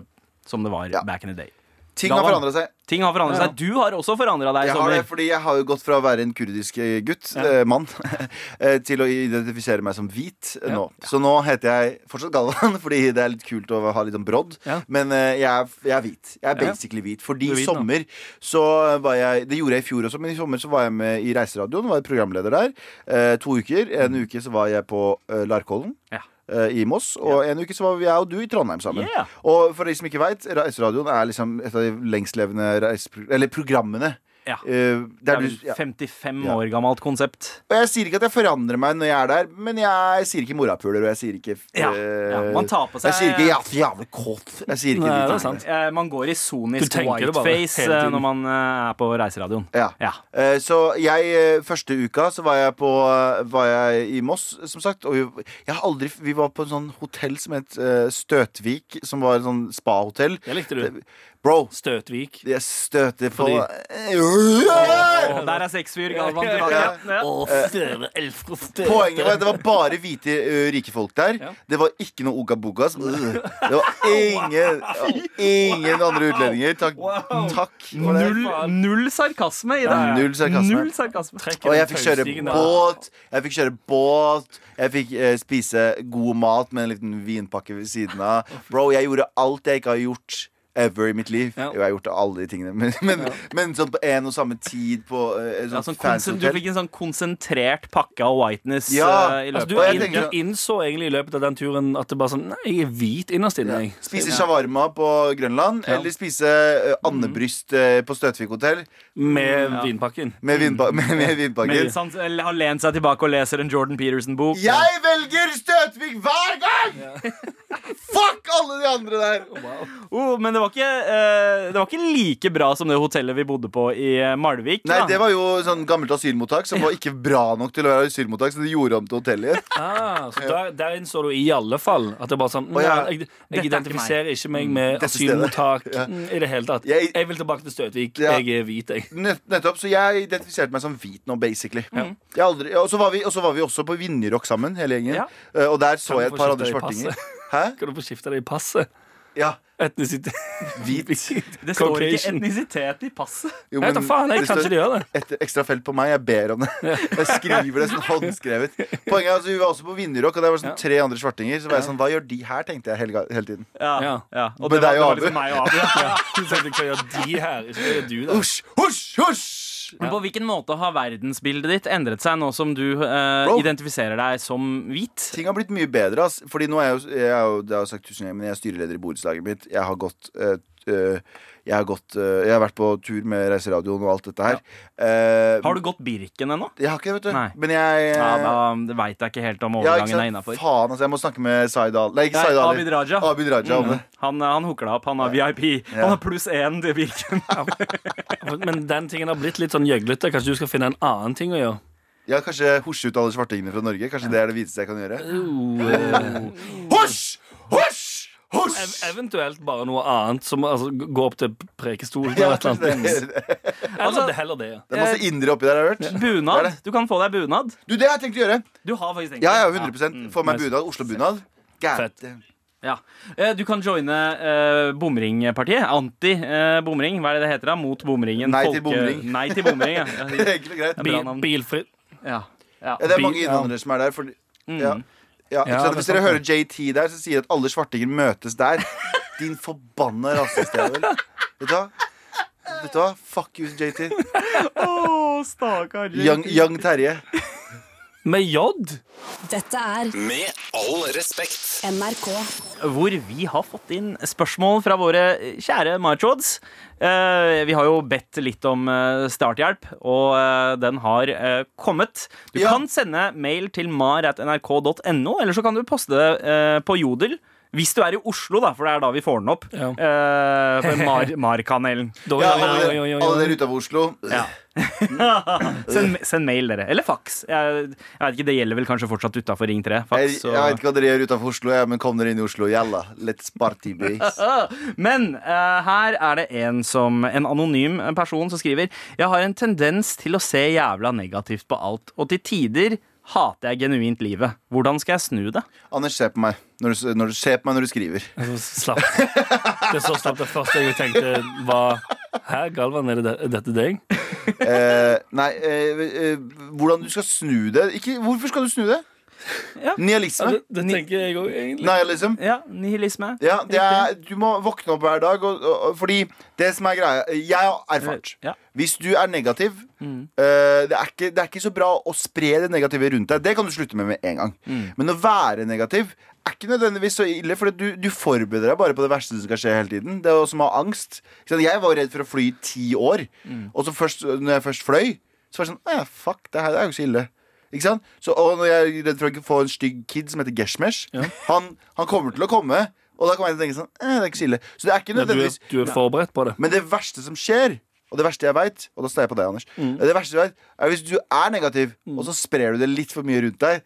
som det var Ja. back in the day. Ting har forandra seg. Ting har forandret Ja. seg. Du har også forandra deg. Jeg har det, fordi jeg har jo gått fra å være en kurdisk eh, gutt, ja. mann, eh, til å identifisere meg som hvit ja. nå. Så nå heter jeg fortsatt Galvan, fordi det er litt kult å ha litt sånn brodd. Ja. Men eh, jeg, er, jeg er hvit. Jeg er Ja. basically hvit. Fordi i sommer så var jeg Det gjorde jeg i fjor også, men i sommer så var jeg med i Reiseradioen. Var jeg programleder der. Eh, to uker. En uke så var jeg på eh, Larkollen. Ja. Eh, I Moss, og en uke så var jeg og du i Trondheim sammen. Yeah. Og for de som ikke veit, Reiseradioen er liksom et av de lengstlevende Eller programmene. Ja. Uh, Det er du, ja. 55 år gammelt konsept. Og jeg sier ikke at jeg forandrer meg når jeg er der, men jeg sier ikke morapuler, og jeg sier ikke Ja, eh, ja, man tar på seg- Jeg sier ikke 'ja, så jævlig kåt'. Jeg sier ikke Nei, det er sant. Uh, Man går i sonisk whiteface når man er på reiseradioen. Ja. Ja. Eh, Så jeg, første uka så var jeg på Var jeg i Moss, som sagt. Og vi, jeg har aldri, vi var på en sånn hotell som het Støtvik, som var et sånn spahotell. Det likte du. Bro, Støtvik. jeg støter på Fordi- Og der er sexfyr Galvan. Poenget var at det var bare hvite rike folk der. Ja. Det var ikke noe Oga Bogas. Det var ingen, ingen andre utlendinger. Takk. Takk. Null, null sarkasme i det. Ja, null sarkasme. Null sarkasme. Og jeg fikk kjøre båt. Jeg fikk kjøre båt Jeg fikk eh, spise god mat med en liten vinpakke ved siden av. Bro, jeg gjorde alt jeg ikke har gjort ever i mitt liv. Ja. Jo, jeg har gjort alle de tingene, men, men, men sånn på en og samme tid på uh, sånn Ja, sånn konsen, du fikk en sånn konsentrert pakke av whiteness Ja, uh, i Altså, løpet du, Og jeg inn, tenker- du innså egentlig i løpet av den turen at det bare sånn Nei, jeg er hvit innerst inne. Ja. Spise shawarma på Grønland, Ja. eller spise uh, andebryst på Støtvik hotell Med vinpakken. med, vinpa med, med vinpakken. Med, han eller har lent seg tilbake og leser en Jordan Peterson-bok. Jeg velger Støtvik hver gang! Fuck alle de andre der! Oh, men det var, ikke, uh, det var ikke like bra som det hotellet vi bodde på i eh, Malvik. Nei, da. Det var jo sånn gammelt asylmottak som var ikke bra nok til å være asylmottak, så de gjorde om til hotell igjen. Ah, så der, der innså du i alle fall at det bare sånn Å, ja. jeg, jeg identifiserer ikke meg med Dette asylmottak Ja. mm, i det hele tatt. Jeg- Jeg vil tilbake til Støtvik. Ja. Jeg er hvit, jeg. Nett, nettopp, Så jeg identifiserte meg som hvit nå, basically. Jeg aldri, og, så var vi, og så var vi også på Vinjerock sammen, hele gjengen. Ja. Eh, Og der så jeg et par andre svartinger. Hæ? Kan du få skifte det i passet? Ja, Etnisitet. hvit. Det står ikke Caucasian. etnisitet i passet. Jo, Jeg vet da faen, jeg. det Kanskje står de gjør det. Et ekstra felt på meg. Jeg ber om det. Jeg skriver det sånn håndskrevet. Poenget er altså, Vi var også på Vinjerock, og der var sånn tre andre svartinger. Så var jeg sånn, Hva gjør de her, tenkte jeg hele, ga- hele tiden. Ja, Ja. ja. Og Men det var, det og var liksom Abu. meg og Abu. Ja. Du tenkte hva gjør de her? Ikke hva gjør du der? Husj, husj, husj! Men på hvilken måte har verdensbildet ditt endret seg nå som du eh, Bro. identifiserer deg som hvit? Ting har blitt mye bedre. Ass. Fordi nå er jeg jo, jeg er jo Det har jeg sagt tusen ganger, men jeg er styreleder i borettslaget mitt. Jeg har gått eh, eh, jeg har, gått, eh, jeg har vært på tur med Reiseradioen og alt dette her. Eh, Har du gått Birken ennå? Jeg har ikke det, vet du. Nei. Men jeg eh, Ja, da veit jeg ikke helt om ja, overgangen er innafor. Faen, altså. Jeg må snakke med Zaid Ali. Nei, ikke Zaid Ali. Abid Raja. Abid Raja mm. Han, eh, han hooker deg opp. Han har VIP. Han har pluss én til Birken. Men den tingen har blitt litt sånn gjøglete. Kanskje du skal finne en annen ting å gjøre? Ja, Kanskje hosje ut alle svartingene fra Norge. Kanskje det er det hviteste jeg kan gjøre. Uh, Hosj! Hosj! Ev eventuelt bare noe annet, som altså, gå opp til prekestolen Ja, eller et eller annet. det, det heller det heller det. er masse indre oppi der, har jeg hørt. Bunad. Det det. Du kan få deg bunad. Du, det har jeg tenkt å gjøre. Du har faktisk tenkt Ja, ja, det. 100 Få meg bunad. Oslo-bunad. Fett. Ja. Eh, Du kan joine eh, bomringpartiet. Anti-bomring. Hva er det det heter? da? Mot bomringen. Nei til bomring. Nei til bomring, ja. ja. Enkelt og greit. Bil, bilfri. ja. ja. Ja, det er Bil- mange innvandrere som er der. For, Mm. Ja. Ja, Hvis dere hører JT der, så sier at alle svartinger møtes der. Din forbanna rasistjævel. Vet du hva? Vet du hva? Fuck you, JT. Å, stakkar. Young, young Terje. Med J. Dette er Med all respekt. NRK. hvor vi har fått inn spørsmål fra våre kjære machods. Eh, vi har jo bedt litt om eh, starthjelp, og eh, den har kommet. Du Ja. kan sende mail til mar.nrk.no, eller så kan du poste det på Jodel. Hvis du er i Oslo, da, for det er da vi får den opp. Ja. Uh, Mar- Mar-kanelen. Ja, alle, dere utenfor Oslo. Ja. send, send mail, dere. Eller fax. Jeg, jeg vet ikke, Det gjelder vel kanskje fortsatt utafor Ring 3. Jeg, Fax, jeg vet ikke hva dere gjør utenfor Oslo, ja, men kom dere inn i Oslo. Jalla. Let's party, base. Men uh, her er det en som En anonym person som skriver Jeg har en tendens til å se jævla negativt på alt, og til tider hater jeg genuint livet. Hvordan skal jeg snu det? Anders, se på meg når du, når du, på meg når du skriver. Slapp. Det er så slapp. Det første jeg tenkte, var Hæ, Galvan, er det dette deg? Eh, nei, eh, eh, hvordan du skal snu det Ikke, Hvorfor skal du snu det? Ja. Nihilisme? Det, det tenker jeg òg, egentlig. Nihilism? Ja, nihilisme. Ja, det er, du må våkne opp hver dag, og, og, og, fordi det som er greia Jeg har erfart. Ja. Hvis du er negativ eh, det, er ikke, det er ikke så bra å spre det negative rundt deg. Det kan du slutte med med en gang. Men å være negativ er ikke nødvendigvis så ille, for du, du forbereder deg bare på det verste som skal skje hele tiden. Det er som å ha angst. Jeg var redd for å fly i ti år, og så først, når jeg først fløy, så var det sånn «Å ja, Fuck, det her det er jo ikke så ille. Ikke sant? Så, og når jeg er redd for å få en stygg kid som heter Geshmesh, han, han kommer til å komme. Og da kommer jeg til å tenke sånn eh, Det er ikke så ille. Så det er ikke Ja, du, er, du er forberedt på det. Men det verste som skjer, og det verste jeg veit, og da står jeg på deg, Anders Det verste jeg vet, er hvis du er negativ, og så sprer du det litt for mye rundt deg.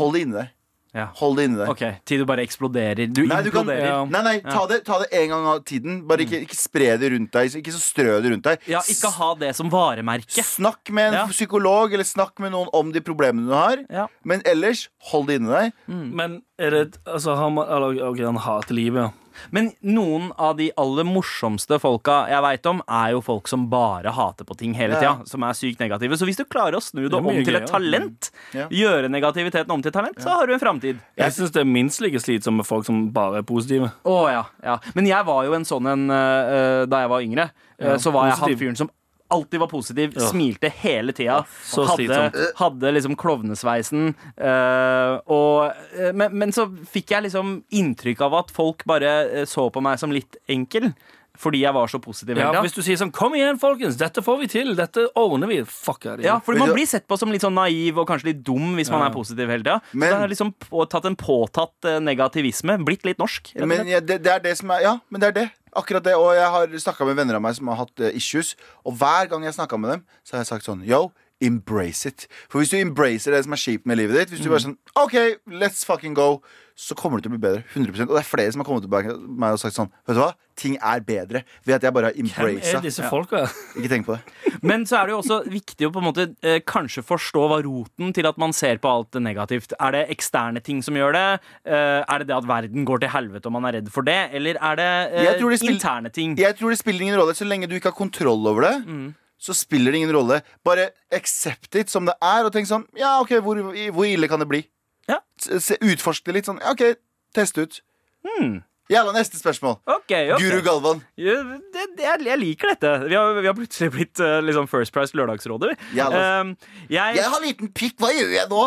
Hold det inni deg. Ja. Hold det inni deg. OK, til du bare eksploderer. Du Nei, du kan. Ja. nei, nei ta, det, ta det en gang av tiden. Bare ikke, ikke spre det rundt deg. Ikke så strø det rundt deg. Ja, ikke ha det som varemerke. Snakk med en Ja. psykolog, eller snakk med noen om de problemene du har. Ja. Men ellers, hold det inni deg. Men er det Altså, han, man eller, OK, han hater livet, ja. Men noen av de aller morsomste folka jeg veit om, er jo folk som bare hater på ting hele Ja. Som er sykt negative. Så hvis du klarer å snu det, Det om til et talent, Ja. gjøre negativiteten om til talent, så har du en framtid. Jeg syns det er minst like slitsomt med folk som bare er positive. Å ja, ja. Men jeg var jo en sånn en uh, da jeg var yngre. Øh, så var jeg han fyren som alltid var positiv, Ja. smilte hele tida. Ja, hadde, hadde liksom klovnesveisen. øh, og, øh, men, men så fikk jeg liksom inntrykk av at folk bare øh, så på meg som litt enkel. Fordi jeg var så positiv Ja, hvis du sier sånn 'Kom igjen, folkens, dette får vi til. Dette ordner vi'. Fuck er det. Ja, fordi man blir sett på som litt sånn naiv og kanskje litt dum hvis man er positiv hele tida. Så det har liksom tatt en påtatt eh, negativisme. Blitt litt norsk. Men ja, det, det er det som er Ja, men det er det. Akkurat det. Og jeg har snakka med venner av meg som har hatt eh, issues. Og hver gang jeg snakka med dem, så har jeg sagt sånn Yo, embrace it. For hvis du embracer det som er kjipt med livet ditt, hvis du bare sånn OK, let's fucking go, så kommer det til å bli bedre. 100% Og det er flere som har kommet tilbake til meg og sagt sånn Vet du hva? Ting er bedre ved at jeg bare har Hvem er disse folka? Ikke tenk på det. Men så er det jo også viktig å på en måte eh, kanskje forstå hva roten til at man ser på alt det negativt. Er det eksterne ting som gjør det? Eh, er det det at verden går til helvete og man er redd for det? Eller er det, eh, det interne ting? Jeg tror det spiller ingen rolle så lenge du ikke har kontroll over det. Mm. Så spiller det ingen rolle. Bare accept it som det er, og tenk sånn Ja, OK, hvor, hvor ille kan det bli? Ja. Se, det litt sånn. OK, test ut. Hmm. Jævla, neste spørsmål. Okay, okay. Guru Galvan. Ja, det, det, jeg, liker dette. Vi har, vi har plutselig blitt eh, liksom First Price Lørdagsrådet. Eh, jeg, Jeg har liten pikk, hva gjør jeg nå?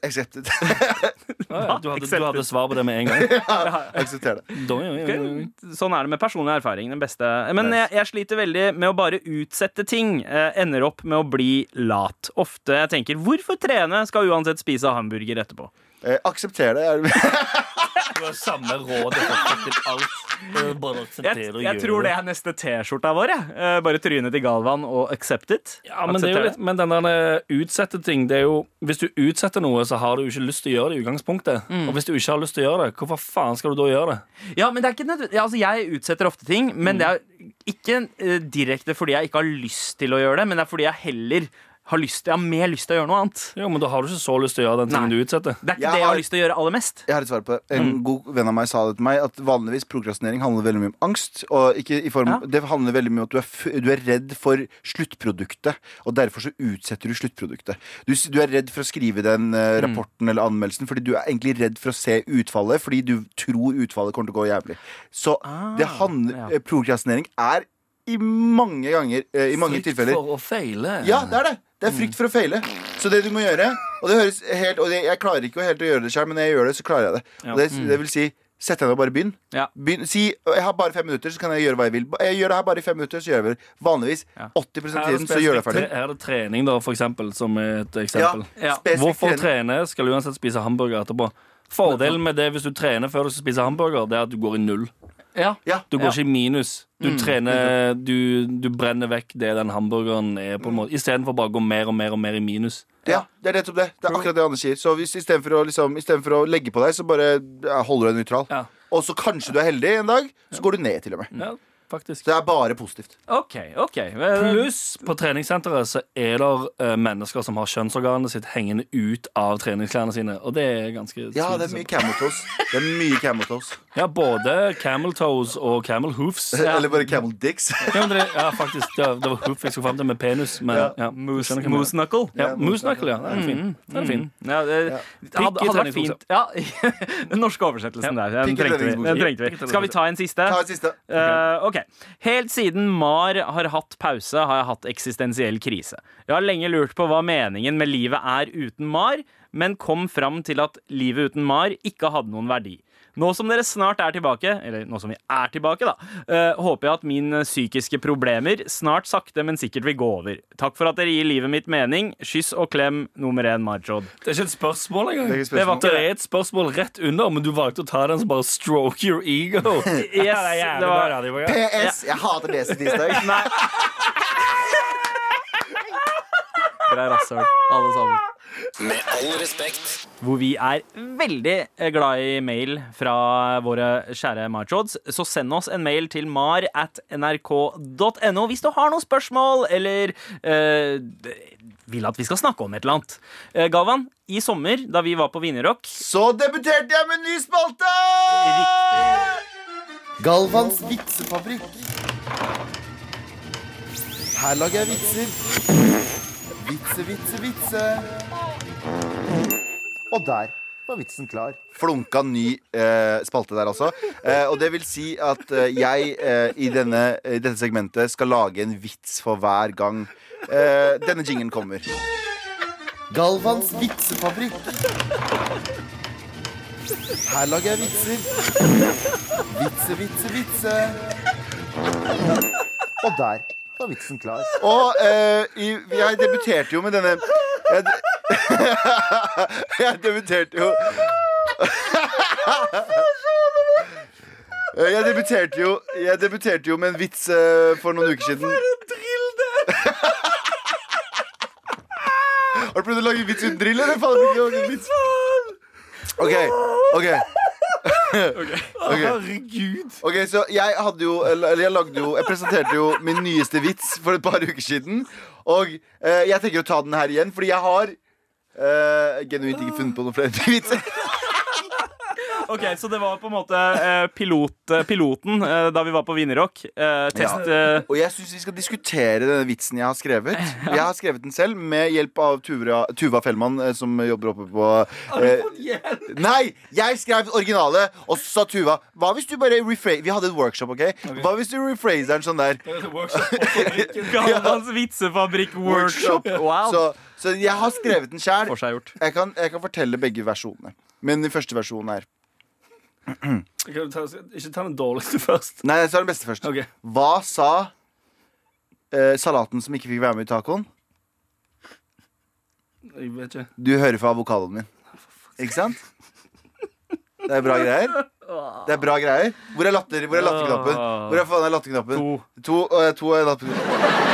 Accepted. ikke. Ja, ja, du, hadde, du hadde svar på det med en gang. Aksepter det. Ja, ja, ja, ja. Sånn er det med personlig erfaring. Den beste. Men jeg, jeg sliter veldig med å bare utsette ting. Eh, ender opp med å bli lat. Ofte jeg tenker hvorfor trene? Skal uansett spise hamburger etterpå. Eh, aksepter det. Du har samme råd til alt. Det Bare akseptere og jeg tror det er neste T-skjorta vår. jeg. Eh, Bare trynet til Galvan og accept it. Ja, men, det er jo litt, men den der eh, utsette ting det er jo, Hvis du utsetter noe, så har du ikke lyst til å gjøre det i utgangspunktet. Og hvis du ikke har lyst til å gjøre det, hvorfor faen skal du da gjøre det? Ja, men det er ikke nødvendig ja, altså, Jeg utsetter ofte ting, men det er ikke eh, direkte fordi jeg ikke har lyst til å gjøre det, men det er fordi jeg heller har, lyst, jeg har mer lyst til å gjøre noe annet. Jo, men da har du ikke så lyst til å gjøre den tingen Nei. du utsetter. Det er ikke Jeg det jeg har- har lyst til å gjøre aller mest. Jeg har et svar på det. En god venn av meg sa det til meg at vanligvis prokrastinering handler veldig mye om angst. Og ikke i form, Ja. Det handler veldig mye om at du er, f du er redd for sluttproduktet. Og derfor så utsetter du sluttproduktet. Du, s- du er redd for å skrive den eh, rapporten eller anmeldelsen fordi du er egentlig redd for å se utfallet fordi du tror utfallet kommer til å gå jævlig. Så det handler, ja. eh, prokrastinering er i mange ganger eh, I mange Frykt tilfeller for å feile. ja, det er det. Det er frykt for å feile. Så det du må gjøre Og det høres helt Og det, jeg klarer ikke helt å gjøre det sjøl, men når jeg gjør det, så klarer jeg det. Og det, det vil si Sett deg ned og bare begynn. Ja. begynn. Si jeg har bare fem minutter, så kan jeg gjøre hva jeg vil. Jeg gjør det her bare i fem minutter, så gjør jeg det. Vanligvis 80 av tiden så gjør jeg ferdig. her er det trening, da, for eksempel, som et eksempel. Ja. ja. Hvorfor trening. trene skal du uansett spise hamburger etterpå. Fordelen med det hvis du trener før du skal spise hamburger, Det er at du går i null. Ja. Ja. Du går Ja. ikke i minus. Du trener Du, du brenner vekk det den hamburgeren er, på en måte istedenfor bare å gå mer og mer og mer i minus. Ja, det er nettopp det. Det er akkurat det Anders sier. Så hvis istedenfor å, liksom, for å legge på deg, så bare ja, holder du deg nøytral. Ja. Og så kanskje du er heldig en dag, så går du ned til og med. Ja, faktisk. Så det er bare positivt. OK. ok Eh, Pluss på treningssenteret så er det uh, mennesker som har kjønnsorganet sitt hengende ut av treningsklærne sine. Og det er ganske Ja, det er mye camel. Det er mye toes. Ja, både camel toes og camel hoofs. Eller bare camel dicks. Ja, det, ja faktisk. Det var, det var hoof jeg skulle fram til med penis. Men, ja. Ja. Moose, moose knuckle. Ja, Moose knuckle, ja. Den er fin. Den er fin. Ja, det, hadde, hadde vært fint Ja, Den norske oversettelsen der. Den trengte, vi. den trengte vi. Skal vi ta en siste? Ta en siste. Uh, ok. Helt siden Mar har hatt pause, har jeg hatt eksistensiell krise. Jeg har lenge lurt på hva meningen med livet er uten Mar, men kom fram til at livet uten Mar ikke hadde noen verdi. Nå som dere snart er tilbake, eller nå som vi er tilbake, da, eh, håper jeg at mine psykiske problemer snart sakte, men sikkert vil gå over. Takk for at dere gir livet mitt mening. Kyss og klem nummer én, Marjod. Det er ikke et spørsmål engang. Det er spørsmål. Det var. Det er et spørsmål rett under, men du valgte å ta den som bare stroke your ego. Yes, det var, PS. Jeg hater Besi tirsdag. Nei. Dere er rasshøl, alle sammen. Med all respekt. Hvor vi er veldig eh, glad i mail fra våre kjære Marchods. Så send oss en mail til mar at nrk.no hvis du har noen spørsmål eller øh, vil at vi skal snakke om et eller annet. Eh, Galvan, i sommer, da vi var på Wienerrock Så debuterte jeg med en ny spalte! Galvans vitsefabrikk. Her lager jeg vitser. Vitse, vitse, vitse. Og der var vitsen klar. Flunka ny eh, spalte der, altså. Eh, og det vil si at eh, jeg eh, i, denne, i dette segmentet skal lage en vits for hver gang eh, denne jingen kommer. Galvans vitsefabrikk. Her lager jeg vitser. Vitse, vitse, vitse. Og der var vitsen klar. Og eh, i, jeg debuterte jo med denne Jeg, jeg debuterte jo Jeg debuterte jo Jeg debuterte jo med en vits eh, for noen uker siden. Har du prøvd å lage vits uten drill, eller? Faen, ikke en vits. OK. ok Ok. Herregud. Ok, så jeg hadde jo Eller jeg lagde jo Jeg presenterte jo min nyeste vits for et par uker siden. Og eh, jeg tenker å ta den her igjen, fordi jeg har eh, genuint ikke funnet på noen flere vitser. Ok, Så det var på en måte eh, pilot, eh, piloten eh, da vi var på Wienerrock. Eh, test ja. Og jeg syns vi skal diskutere denne vitsen jeg har skrevet. Jeg har skrevet den selv med hjelp av Tuva, Tuva Fellmann, som jobber oppe på Nei! Jeg skrev originale, og så sa Tuva Hva hvis du bare rephrase Vi hadde et workshop, OK? Hva hvis du rephraser den sånn der? Galvans vitsefabrikk-workshop. Wow. Så, så jeg har skrevet den sjæl. Jeg jeg kan fortelle begge versjonene. Men den første versjonen er ta, ikke ta den dårligste først. Nei, jeg tar den beste først. Ok. Hva sa eh, salaten som ikke fikk være med i tacoen? Jeg vet ikke. Du hører fra avokadoen min. Ikke sant? Det er bra greier. Det er bra greier. Hvor er, latter, hvor er latterknappen? Hvor er faen er latterknappen? To. To, øh, to er latterknappen.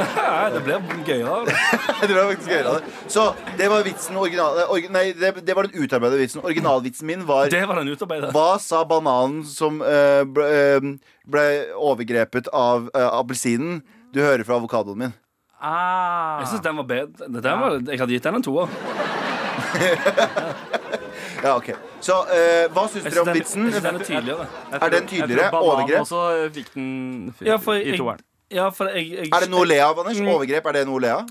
Nei, det blir gøyere. Det ble faktisk gøyere. Så det var vitsen original, orgi, Nei, det, det var den utarbeidede vitsen. Originalvitsen min var Det var den utarbeidede. Hva sa bananen som uh, ble, uh, ble overgrepet av uh, appelsinen? Du hører fra avokadoen min. Ah. Jeg synes den var bedre. Den var, jeg hadde gitt den en toer. Ja, ok Så uh, hva syns dere om vitsen? den, vitsen? jeg synes den er tydeligere. Jeg Er den tydeligere? Overgrep? også fikk den Ja, for i toeren. Ja, jeg, jeg Er det noe å le av, Anders? Mm. Overgrep, er det noe å le av?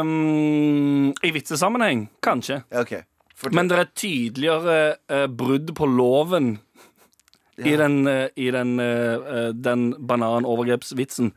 Um, I vitsesammenheng, kanskje. Ja, ok Men det er tydeligere uh, brudd på loven i den, uh, i den, eh, eh, den bananovergrepsvitsen.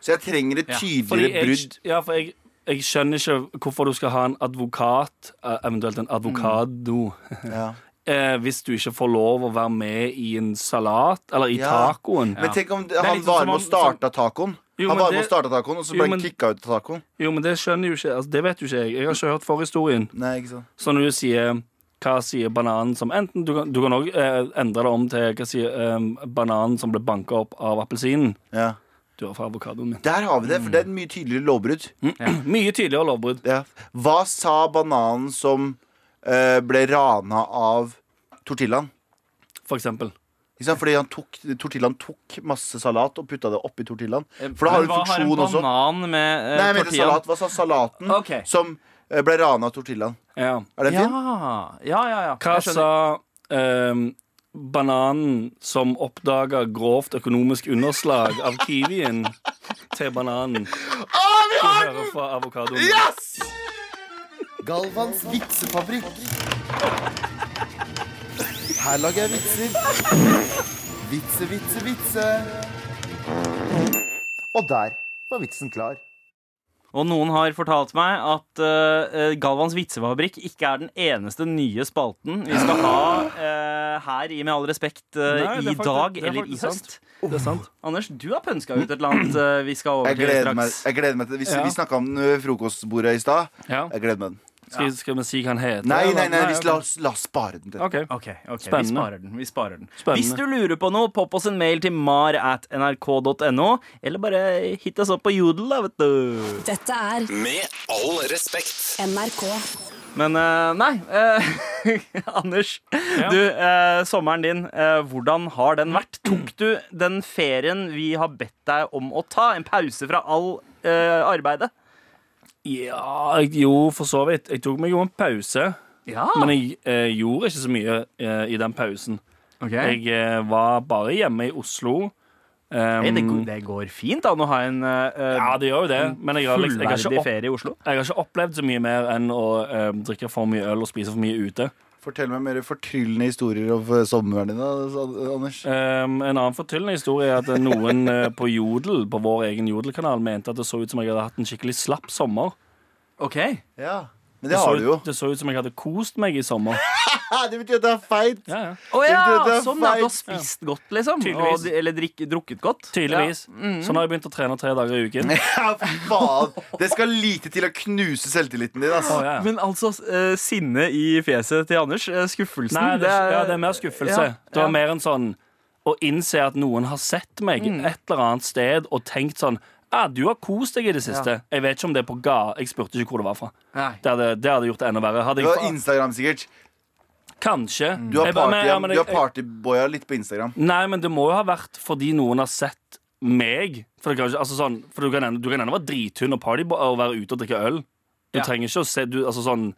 Så jeg trenger et tydeligere brudd. ja, for jeg, jeg skjønner ikke hvorfor du skal ha en advokat, eh, eventuelt en advokado, Ja. eh, hvis du ikke får lov å være med i en salat, eller i Ja. tacoen. Men tenk om han var med og starta tacoen. Jo, Han men var med og starta tacoen, og så Jo, ble han kicka ut av tacoen. Jo, men det skjønner jo ikke altså, Det vet jo ikke jeg. Jeg har ikke hørt forhistorien. Nei, ikke sant Så når du sier hva sier bananen som Enten du kan, òg eh, endre det om til hva sier eh, bananen som ble banka opp av appelsinen. Ja. Du har fra avokadoen min. Der har vi det, for det er et mye tydeligere lovbrudd. Mye tydeligere lovbrudd. Ja. Hva sa bananen som eh, ble rana av tortillaen? For eksempel. Ikke sant? Fordi han tok, tortillaen tok masse salat og putta det oppi tortillaen. For da har du funksjon også. hva har en banan med uh, Nei, jeg salat. Hva sa salaten okay. som eh, ble rana av tortillaen? Ja. Er den fin? Ja, ja, ja. ja. Hva sa eh, bananen som oppdaga grovt økonomisk underslag av kiwien til bananen? Å, vi fra avokadoen. min. Yes! Galvans vitsefabrikk. Her lager jeg vitser. Vitse, vitse, vitse. Og der var vitsen klar. Og noen har fortalt meg at uh, Galvans vitsefabrikk ikke er den eneste nye spalten vi skal ha uh, her i Med all respekt uh, Nei, i faktisk- dag er eller i høst. Oh. Det er sant. Anders, du har pønska ut et eller annet vi skal over Jeg til gleder meg, jeg gleder meg til Vi, Ja. vi snakka om frokostbordet i stad. Ja. Jeg gleder meg den. Skal, skal vi si hva han heter? Nei, nei, nei, vi, la, oss, la oss spare den Okay. OK. Ok, Spennende. Vi sparer den. vi sparer den Hvis du lurer på noe, popp oss en mail til mar at nrk.no, eller bare hit oss opp på Jodel, da, vet du. Dette er Med all respekt. NRK. Men eh, nei, eh, Anders. Du, eh, sommeren din, hvordan har den vært? Tok du den ferien vi har bedt deg om å ta? En pause fra all arbeidet? Ja, jo, for så vidt. Jeg tok meg jo en pause. Ja. Men jeg eh, gjorde ikke så mye eh, i den pausen. Okay. Jeg eh, var bare hjemme i Oslo. Um, Hey, det, går, det går fint an å ha en eh, ja, det gjør jo det. Men jeg har, liksom, jeg, har fullverdig ikke opp, ferie i Oslo. jeg har ikke opplevd så mye mer enn å eh, drikke for mye øl og spise for mye ute. Fortell meg mer fortryllende historier om eh, sommeren din, da, Anders. Um, en annen fortryllende historie er at noen eh, på Jodel, på vår egen Jodel-kanal, mente at det så ut som jeg hadde hatt en skikkelig slapp sommer. Ok Ja, Men det så, har du jo. ut- det så ut som jeg hadde kost meg i sommer. Det betyr at det er feit. Ja, ja. Å ja, Det at det er sånn ja, du har spist godt, liksom? Og, eller drikk, drukket godt? Tydeligvis. Så nå har jeg begynt å trene tre dager i uken. Ja, faen. Det skal lite til å knuse selvtilliten din. Altså. Oh, Ja. Men altså, uh, sinne i fjeset til Anders, Uh, skuffelsen Nei, det, er- ja, det er mer skuffelse. Ja, Det var ja. mer en sånn å innse at noen har sett meg et eller annet sted og tenkt sånn ah, du har kost deg i det siste. Jeg vet ikke om det er på ga. Jeg spurte ikke hvor det var fra. Nei. Det hadde, det hadde gjort det enda verre. Hadde Det var Instagram, sikkert. kanskje. Du har, partyboya party, litt på Instagram. Nei, men det må jo ha vært fordi noen har sett meg. For, det kan altså sånn, for du kan ende du kan ende være drithund og party og være ute og drikke øl. Du Ja. trenger ikke å se du, altså sånn,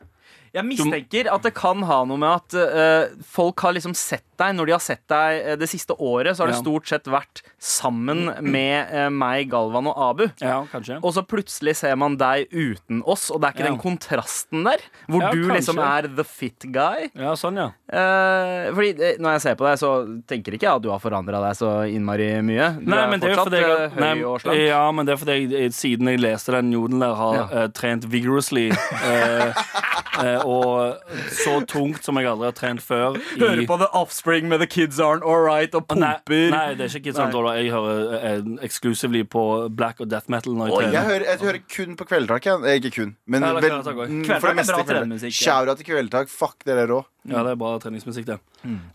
Jeg mistenker at det kan ha noe med at uh, folk har liksom sett deg Når de har sett deg eh, det siste året, så har det stort sett vært sammen med uh, meg, Galvan og Abu. Ja, kanskje. Og så plutselig ser man deg uten oss, og det er ikke Ja. den kontrasten der. Hvor Ja, du liksom er the fit guy. Ja, sånn, ja. uh, fordi Når jeg ser på deg, så tenker ikke jeg at du har forandra deg så innmari mye. Du Nei, men det er jo fortsatt fordi jeg, høy og slank. ja, men det er fordi jeg, siden jeg leste den joden der, har Ja. trent vigorously. eh, og så tungt som jeg aldri har trent før. i- Hører på The Offspring med The Kids Aren't Alright og pumper. nei, det er ikke Kids Aren't Alright. Jeg hører eh, exclusively på black og death metal når jeg jeg, hører, jeg hører kun på Kveldtak. jeg. Eh, Ikke kun, men Eller vel, mm, for det meste Kveldtak. Ja. Til Kveldtak. Fuck, dere er rå. Ja, det er bra treningsmusikk, det.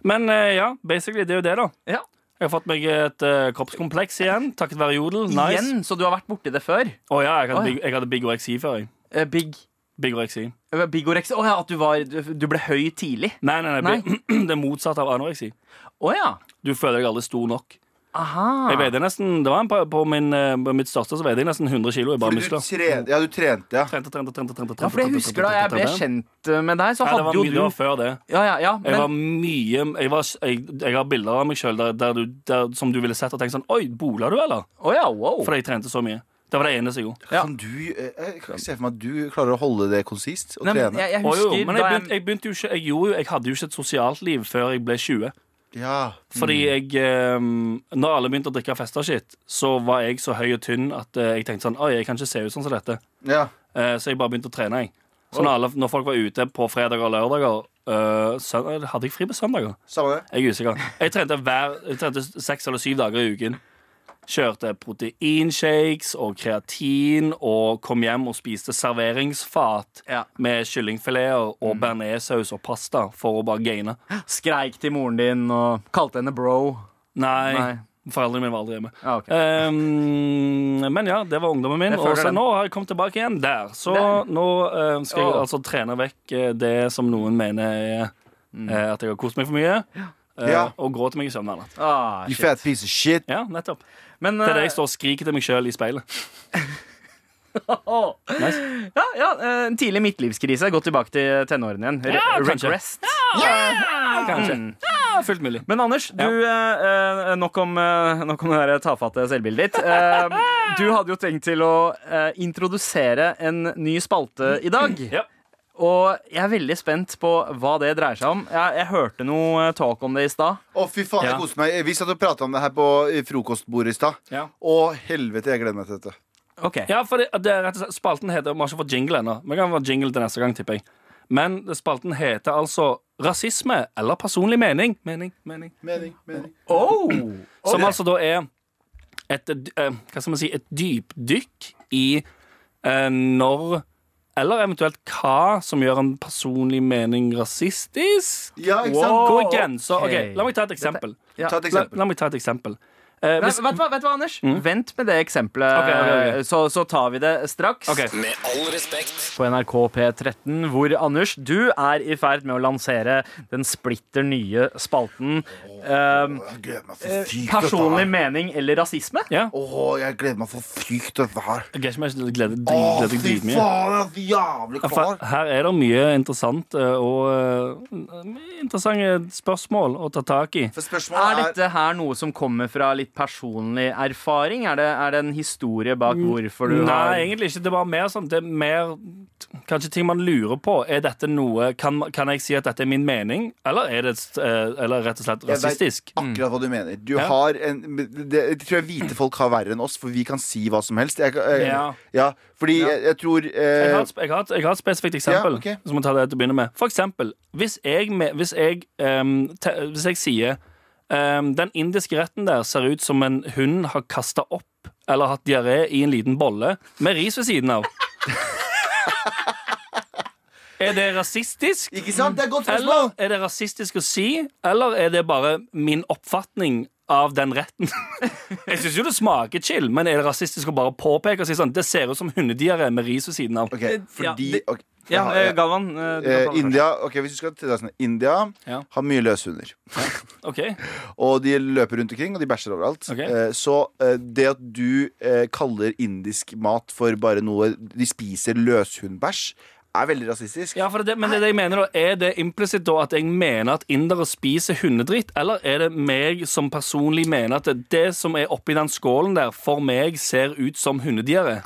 Men eh, ja, basically, det er jo det, da. Ja. Jeg har fått meg et uh, kroppskompleks igjen, takket være jodel. Nice. Igjen, så du har vært borti det før? Å ja, jeg hadde, oh, ja. big, jeg hadde bigoreksi før. Jeg. Uh, Big Bigoreksi. Bigoreksi? Bigorex. Å ja, at du, var, du, ble høy tidlig? Nei, nei, nei, nei. det er motsatt av anoreksi. Å ja. Du føler deg aldri stor nok. Aha. Jeg veide nesten, det var en på, på, min, eh, på mitt største så veide jeg nesten 100 kilo i bare muskler. tren, ja, du trente, ja. Trente, trente, trente, trente, trente, Ja, for jeg trente, husker da jeg ble kjent eh, med deg, så hadde jo du det var før det. Ja, ja, ja, Jeg var mye Jeg, var, jeg, jeg har bilder av meg sjøl som du ville sett og tenkt sånn Oi, bola du, eller? Oh, ja, wow. Fordi jeg trente så mye. Det var det eneste jeg gjorde. Ja. Kan du, eh, jeg kan ikke se for meg at du klarer å holde det konsist og Nei, men trene. jeg, jeg Å, jo, men jeg da begynte, jeg begynte jo ikke jeg, gjorde, jo- jeg hadde jo ikke et sosialt liv før jeg ble 20. Ja. Fordi jeg eh, Når alle begynte å drikke festa-shit, så var jeg så høy og tynn at eh, jeg tenkte sånn Oi, jeg kan ikke se ut sånn som dette. ja. Eh, så jeg bare begynte å trene, jeg. Så når, alle, når folk var ute på fredager og lørdager eh, søn- Hadde jeg fri på søndager? Samme det. Jeg er usikker. Jeg trente, hver, jeg trente seks eller syv dager i uken. Kjørte proteinshakes og kreatin og kom hjem og spiste serveringsfat Ja. med kyllingfileter og bearnéssaus og pasta for å bare gaine. skreik til moren din og kalte henne bro. Nei, Nei. foreldrene mine var aldri hjemme. Ah, okay. um, men ja, det var ungdommen min. Og så nå har jeg kommet tilbake igjen der. Så den. nå uh, skal jeg altså trene vekk eh, det som noen mener er eh, at jeg har kost meg for mye. Ja. Og gråte meg i søvn hver natt. Ah, You fat piece of shit. Ja, nettopp. Men er det eh, jeg står og skriker til meg sjøl i speilet. Nice. Ja, ja, eh, en tidlig midtlivskrise. Gå tilbake til tenårene igjen. Re Ja, regressed. Kanskje. Mm. Ja, fullt mulig. Men Anders, du, eh, eh, nok, om, eh, nok om det der tafatte selvbildet ditt. Eh, du hadde jo tenkt til å eh, introdusere en ny spalte i dag. Ja. Og jeg er veldig spent på hva det dreier seg om. Jeg, jeg hørte noe eh, talk om det i stad. Å, fy faen, jeg Ja. koser meg. Vi satt og prata om det her på frokostbordet i stad. Ja. Å, helvete, jeg gleder meg til dette. Ok. Ja, for det, det er rett og slett, Spalten heter Vi har ikke fått jingle ennå. Vi kan få jingle til neste gang, tipper jeg. Men spalten heter altså Rasisme eller personlig mening. Mening, mening. Mening, mening. Oh, Som altså da er et, eh, hva skal man si, et dypdykk i eh, når eller eventuelt hva som gjør en personlig mening rasistisk. Ja, ikke sant? Wow. Hvor er grensa? Okay. Ok, La meg ta et eksempel. Ja. Ta et La, eksempel. la meg ta et eksempel. Eh, Nei, vet, du hva, vet du hva, Anders? Vent med det eksempelet, okay, okay, okay. Så, så tar vi det straks. Med all respekt. På NRK P13, hvor Anders, du er i ferd med å lansere den splitter nye spalten Jeg meg eh, for sykt Personlig mening eller rasisme. ja. Å, jeg gleder meg for sykt dette her. Jeg gleder meg gleder, Å, gleder, fy gleder dritmye. faen, jeg er så jævlig klar. Her er det mye interessant eh, og uh, interessante spørsmål å ta tak i. For Er er dette her noe som kommer fra litt personlig erfaring? Er det, er det en historie bak hvorfor du Nei, har egentlig ikke. Det er bare mer sånn Det er mer Kanskje ting man lurer på. Er dette noe Kan, kan jeg si at dette er min mening, eller er det eh, Eller rett og slett Jeg vet rasistisk? akkurat hva du mener. Du Ja. har en det, Jeg tror jeg hvite folk har verre enn oss, for vi kan si hva som helst. Jeg, jeg, Ja. ja, fordi Ja. jeg, jeg tror Jeg eh, har, et, jeg, har et, jeg har et spesifikt eksempel. Ja, okay. Som jeg tar det til å begynne med For eksempel, hvis jeg, hvis jeg, um, te, hvis jeg sier Den indiske retten der ser ut som en hund har kasta opp eller hatt diaré i en liten bolle med ris ved siden av. Er det rasistisk? Ikke sant? Det er godt Eller er det rasistisk å si, eller er det bare min oppfatning av den retten? Jeg syns jo det smaker chill, men er det rasistisk å bare påpeke og si sånn Det ser ut som hundediaré med ris ved siden av. Ok, fordi det- ok, Ja, eh, Galvan. eh, du kan eh, den India, ok, hvis du skal til deg sånn India Ja. har mye løshunder. OK. Og de løper rundt omkring, og de bæsjer overalt. Ok. Eh, så eh, det at du eh, kaller indisk mat for bare noe De spiser løshundbæsj, er veldig rasistisk. Ja, for det, men det er det jeg mener da Er det implisitt da at jeg mener at indere spiser hundedritt, eller er det meg som personlig mener at det, det som er oppi den skålen der, for meg ser ut som hundediaré?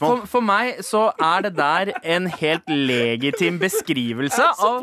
For, for meg så er det der en helt legitim beskrivelse av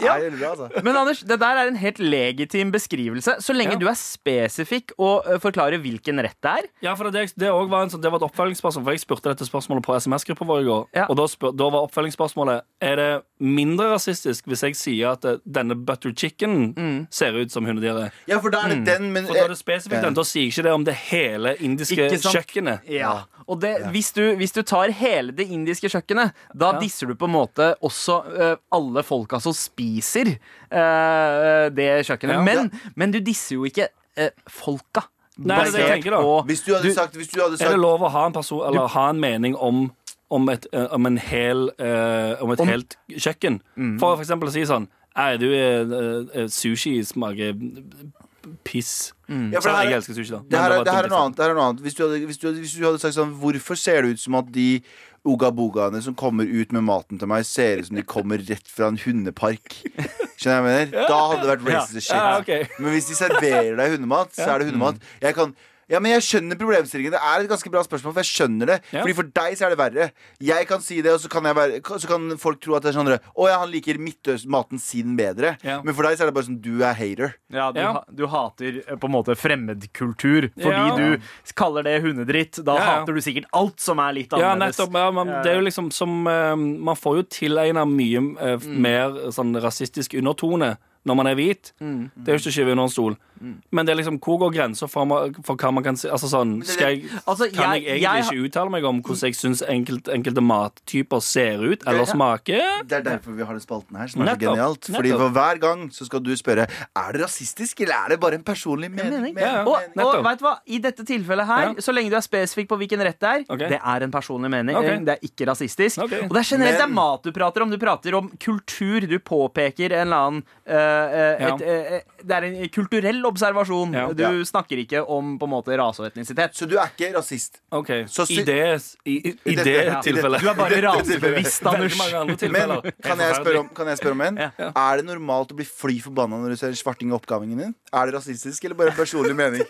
ja. Altså. Men Anders, det der er en helt legitim beskrivelse, så lenge Ja. du er spesifikk og uh, forklarer hvilken rett det er. Ja, for det, det, var en sånn, det var et oppfølgingsspørsmål, for jeg spurte dette spørsmålet på SMS-gruppa vår i går. Ja. Og da, spør, da da var oppfølgingsspørsmålet Er det mindre rasistisk hvis jeg sier at eh, denne butter chicken ser ut som hundedyret? Ja, for da er det den, men For da er det spesifikt den, Da sier ikke det om det hele indiske kjøkkenet. Ja. Og det, hvis, du, hvis du tar hele det indiske kjøkkenet, da Ja. disser du på en måte også uh, alle folka som spiser uh, det kjøkkenet. Ja. Men, men du disser jo ikke uh, folka. Nei, det er det jeg tenker da. Hvis du hadde Du- sagt, hvis du hadde Er det lov å ha en, person, eller ha en mening om om et, eh, om en hel, uh, om et Om- helt kjøkken. For for eksempel å si sånn Nei, du, er eh, sushi smaker piss. Ja, for det her- jeg elsker sushi, da. Det her, det, det her er noe annet. Det her er noe annet. Hvis, du hadde, hvis, du hadde, hvis du hadde sagt sånn Hvorfor ser det ut som at de Oga-bogaene som kommer ut med maten til meg, ser ut som de kommer rett fra en hundepark? Skjønner jeg hva jeg mener? Da hadde det vært racist ja. shit. Ja, okay. Men hvis de serverer deg hundemat, så er det hundemat. Jeg kan ja, men jeg skjønner problemstillingen. Det er et ganske bra spørsmål, for jeg skjønner det. Ja. Fordi For deg så er det verre. Jeg kan si det, og så kan, jeg være, så kan folk tro at det er sånn Å ja, han liker Midtøsten-maten sin bedre. Ja. Men for deg så er det bare sånn du er hater. Ja, du, Ja. ha- du hater eh, på en måte fremmedkultur fordi Ja. du kaller det hundedritt. Da Ja, ja. hater du sikkert alt som er litt Ja, annerledes. nettopp. Ja, man, det er jo liksom som uh, Man får jo tilegna mye uh, mer sånn rasistisk undertone når man er hvit. Det er jo ikke å skyve under en stol. Men det er liksom hvor går grensa for, for hva man kan si Altså sånn skal jeg, Altså, Kan jeg- jeg egentlig jeg- ikke uttale meg om hvordan jeg syns enkelt, enkelte mattyper ser ut eller smaker? Det er derfor vi har den spalten her, som er så genialt. Fordi Nettopp. for hver gang så skal du spørre Er det rasistisk, eller er det bare en personlig mening. Ja, ja. Og, og vet du hva? I dette tilfellet her, Ja. så lenge du er spesifikk på hvilken rett det er, okay. det er en personlig mening. Okay. Det er ikke rasistisk. Okay. Og det er generelt det er mat du prater om. Du prater om kultur. Du påpeker en eller annen eh, Ja. et, eh, Det er en kulturell observasjon. Ja. Du Ja. snakker ikke om på en måte rase og etnisitet. Så du er ikke rasist. OK. Så I det, i, i, i dette- det ja, tilfellet. Du er bare rasebevisst, Anders. Men kan jeg, spørre om, kan jeg spørre om en? Ja. Er det normalt å bli fly forbanna når du ser en svarting i oppgaven din? Er det rasistisk, eller bare en personlig mening?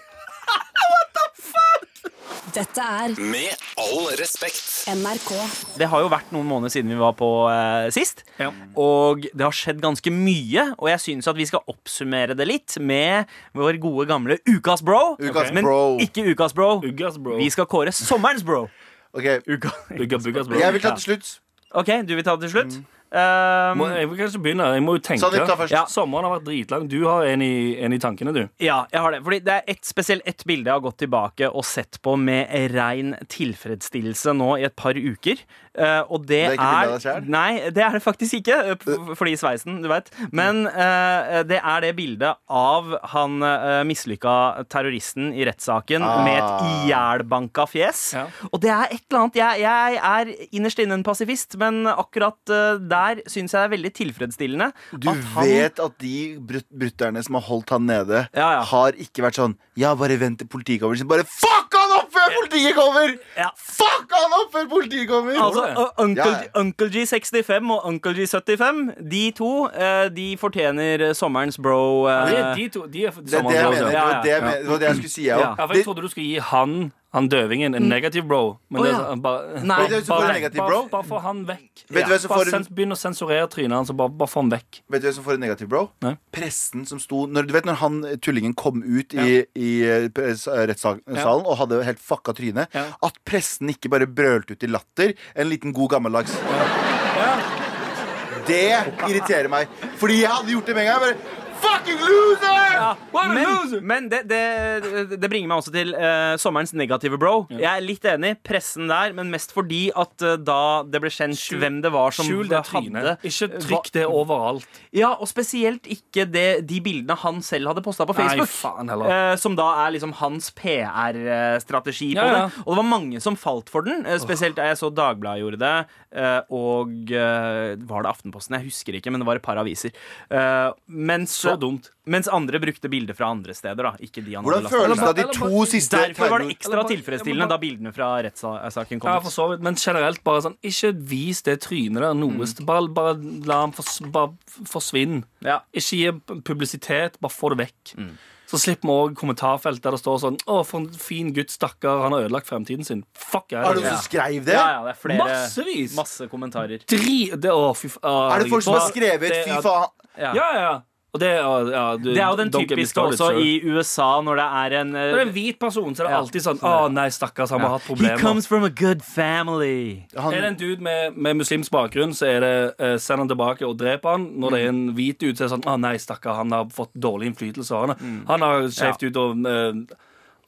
Dette er Med all respekt. NRK. Det har jo vært noen måneder siden vi var på eh, sist. Ja. Og det har skjedd ganske mye. Og jeg syns at vi skal oppsummere det litt med vår gode gamle Ukas bro. Ukas Men bro. ikke Ukas bro. Uggas, bro. Vi skal kåre sommerens bro. Ok, Uka. Ugga, buggas, bro. Jeg vil ta til slutt. OK, du vil ta det til slutt? Um, Må, jeg vil kanskje begynne. Jeg må jo tenke. Ja. Sommeren har vært dritlang. Du har en i, en i tankene, du. ja, jeg har det. Fordi det er et, spesielt ett bilde jeg har gått tilbake og sett på med rein tilfredsstillelse nå i et par uker. Uh, og det, Det er ikke av er deg selv? Nei, det er det faktisk ikke. eh, f- Fordi sveisen, du vet. Men uh, det er det bildet av han uh, mislykka terroristen i rettssaken Ah. med et ihjelbanka fjes. Ja. Og det er et eller annet jeg, jeg er innerst inne en pasifist, men akkurat eh, der syns jeg det er veldig tilfredsstillende. Du at han- vet at de brut brutterne som har holdt han nede, Ja, ja. har ikke vært sånn Ja, bare vent til politiet kommer. Bare fuck han opp før politiet kommer! Ja. Fuck han opp før politiet kommer! Altså, Uncle, Ja, ja. Uncle G65 og Uncle G75, de to, eh, de fortjener eh, sommerens bro. De, de to de er det er det jeg mener. Det var det, skulle si, jeg Ja. òg. Ja, for jeg trodde du skulle gi han, han døvingen en negativ bro. Men det er ja. sånn, bare, Nei. Bro? Bare, bare få han vekk. Vet du hvem som bare får en- Begynn å sensurere trynet hans, bare, bare få han vekk. Vet du hvem som får en negativ bro? Nei. Pressen som sto når, Du vet når han eh, tullingen kom ut i, i rettssalen press- eh, rettssalen og hadde helt fucka trynet? Ja. At pressen ikke bare brølte ut i latter. En liten god gammeldags. Det irriterer meg. Fordi jeg hadde gjort det med en gang. Bare, Fucking loser! Men, men det, det, det bringer meg også til uh, sommerens negative bro. Jeg er litt enig. Pressen der, men mest fordi at uh, da det ble kjent Skjul- hvem det var som Skjul det hadde. Ikke trykk det overalt. Ja, og spesielt ikke det, de bildene han selv hadde posta på Nei, Facebook. faen heller. eh, som da er liksom hans PR-strategi på Ja, ja. det. Og det var mange som falt for den. spesielt da jeg så Dagbladet gjorde det, og var det Aftenposten? Jeg husker ikke, men det var et par aviser. Mens, Så dumt. mens andre brukte bilder fra andre steder. da Ikke de han Hvordan hadde føles det av de to siste Derfor var det ekstra tilfredsstillende da bildene fra rettssaken kom Ja, for så vidt. Men generelt, bare sånn Ikke vis det trynet der noe sted. Bare, bare la ham fors forsvinne. Ja. Ikke gi publisitet, bare få det vekk. Så slipper vi òg kommentarfelt der det står sånn Å, for en fin gutt, stakkar, han har ødelagt fremtiden sin. Fuck er Er det noen som skrev det? Ja, ja, det er flere Massevis. Masse kommentarer. Dri... Det, å, fy å, Er det folk som har skrevet det- 'fy faen'? Ja. Ja, ja. Og det, ja, du, Det er jo den typiske også i USA, når det er en Når det er eh, en hvit person, så er det Ja. alltid sånn Å nei, stakkars, han har hatt He problemer. comes from a good family. Han, Er det en dude med, med muslimsk bakgrunn, så er det uh, send han tilbake og drep han. Når det er en hvit dude, så er det sånn Å nei, stakkar, han har fått dårlig innflytelse. Han, har- han har skjevt ut og eh,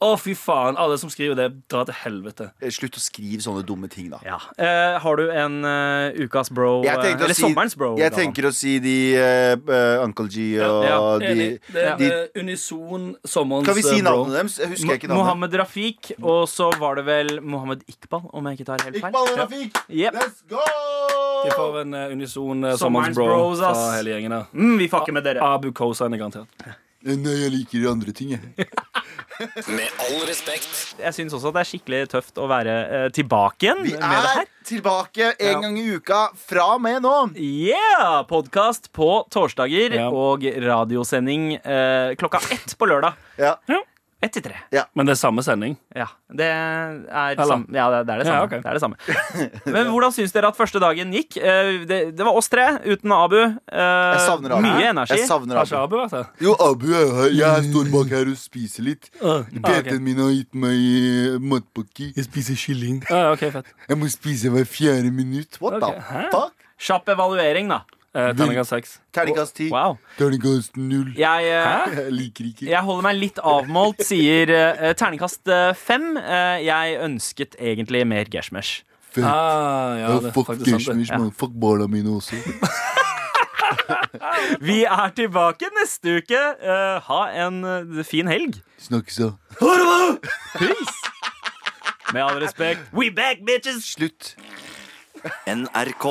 Å, fy faen. Alle som skriver det, dra til helvete. Eh, Slutt å skrive sånne dumme ting, da. Ja. Eh, har du en eh, ukas bro? Jeg eh, tenkte å eller si- sommerens bro? Jeg da? tenker å si de eh, eh, Uncle G og Ja, de Enig. Det er de- eh, unison sommerens Kan vi si eh, bro. navnet deres? Jeg husker jeg ikke navnet. Mohammed Rafik, og så var det vel Mohammed Iqbal, om jeg ikke tar helt feil. Iqbal og Rafik, Yep. let's go! De får en eh, unison eh, Sommerens sommerens bro bros, ass. fra hele gjengen der. Mm, vi fucker med dere. Abu Kosan er garantert. Nei, jeg liker andre ting, jeg. Med all respekt. Jeg syns også det er skikkelig tøft å være eh, tilbake igjen Vi med det er her. tilbake en gang i uka fra og med nå. Yeah! Podkast på torsdager Ja. og radiosending eh, klokka ett på lørdag. Ja. Ett til tre. Men det er samme sending. Ja, det er, sam ja, det, det er det samme. Ja, okay. det er det samme. Men hvordan syns dere at første dagen gikk? Eh, det, det var oss tre uten Abu. Eh, Jeg savner Abu. Mye energi. Jeg savner Abu. Abu altså. Jo, Abu er her. Jeg står bak her og spiser litt. Ah, ok. PT-en min har gitt meg eh, matpakke. Jeg spiser kylling. Ah, okay, fett. Jeg må spise hver fjerde minutt. What okay. the fuck? Kjapp evaluering, da. Eh, Terningkast seks. Terningkast ti. Wow. Terningkast null. Jeg, uh, Jeg liker ikke. jeg holder meg litt avmålt, sier uh, terningkast fem. Jeg ønsket egentlig mer Geshmesh. Fett. Ah, ja, Ja, det fuck det. Man. Fuck barna mine også. Vi er tilbake neste uke. Eh, ha en fin helg. Snakkes, da. Peace. Med all respekt, we back, bitches! Slutt. NRK.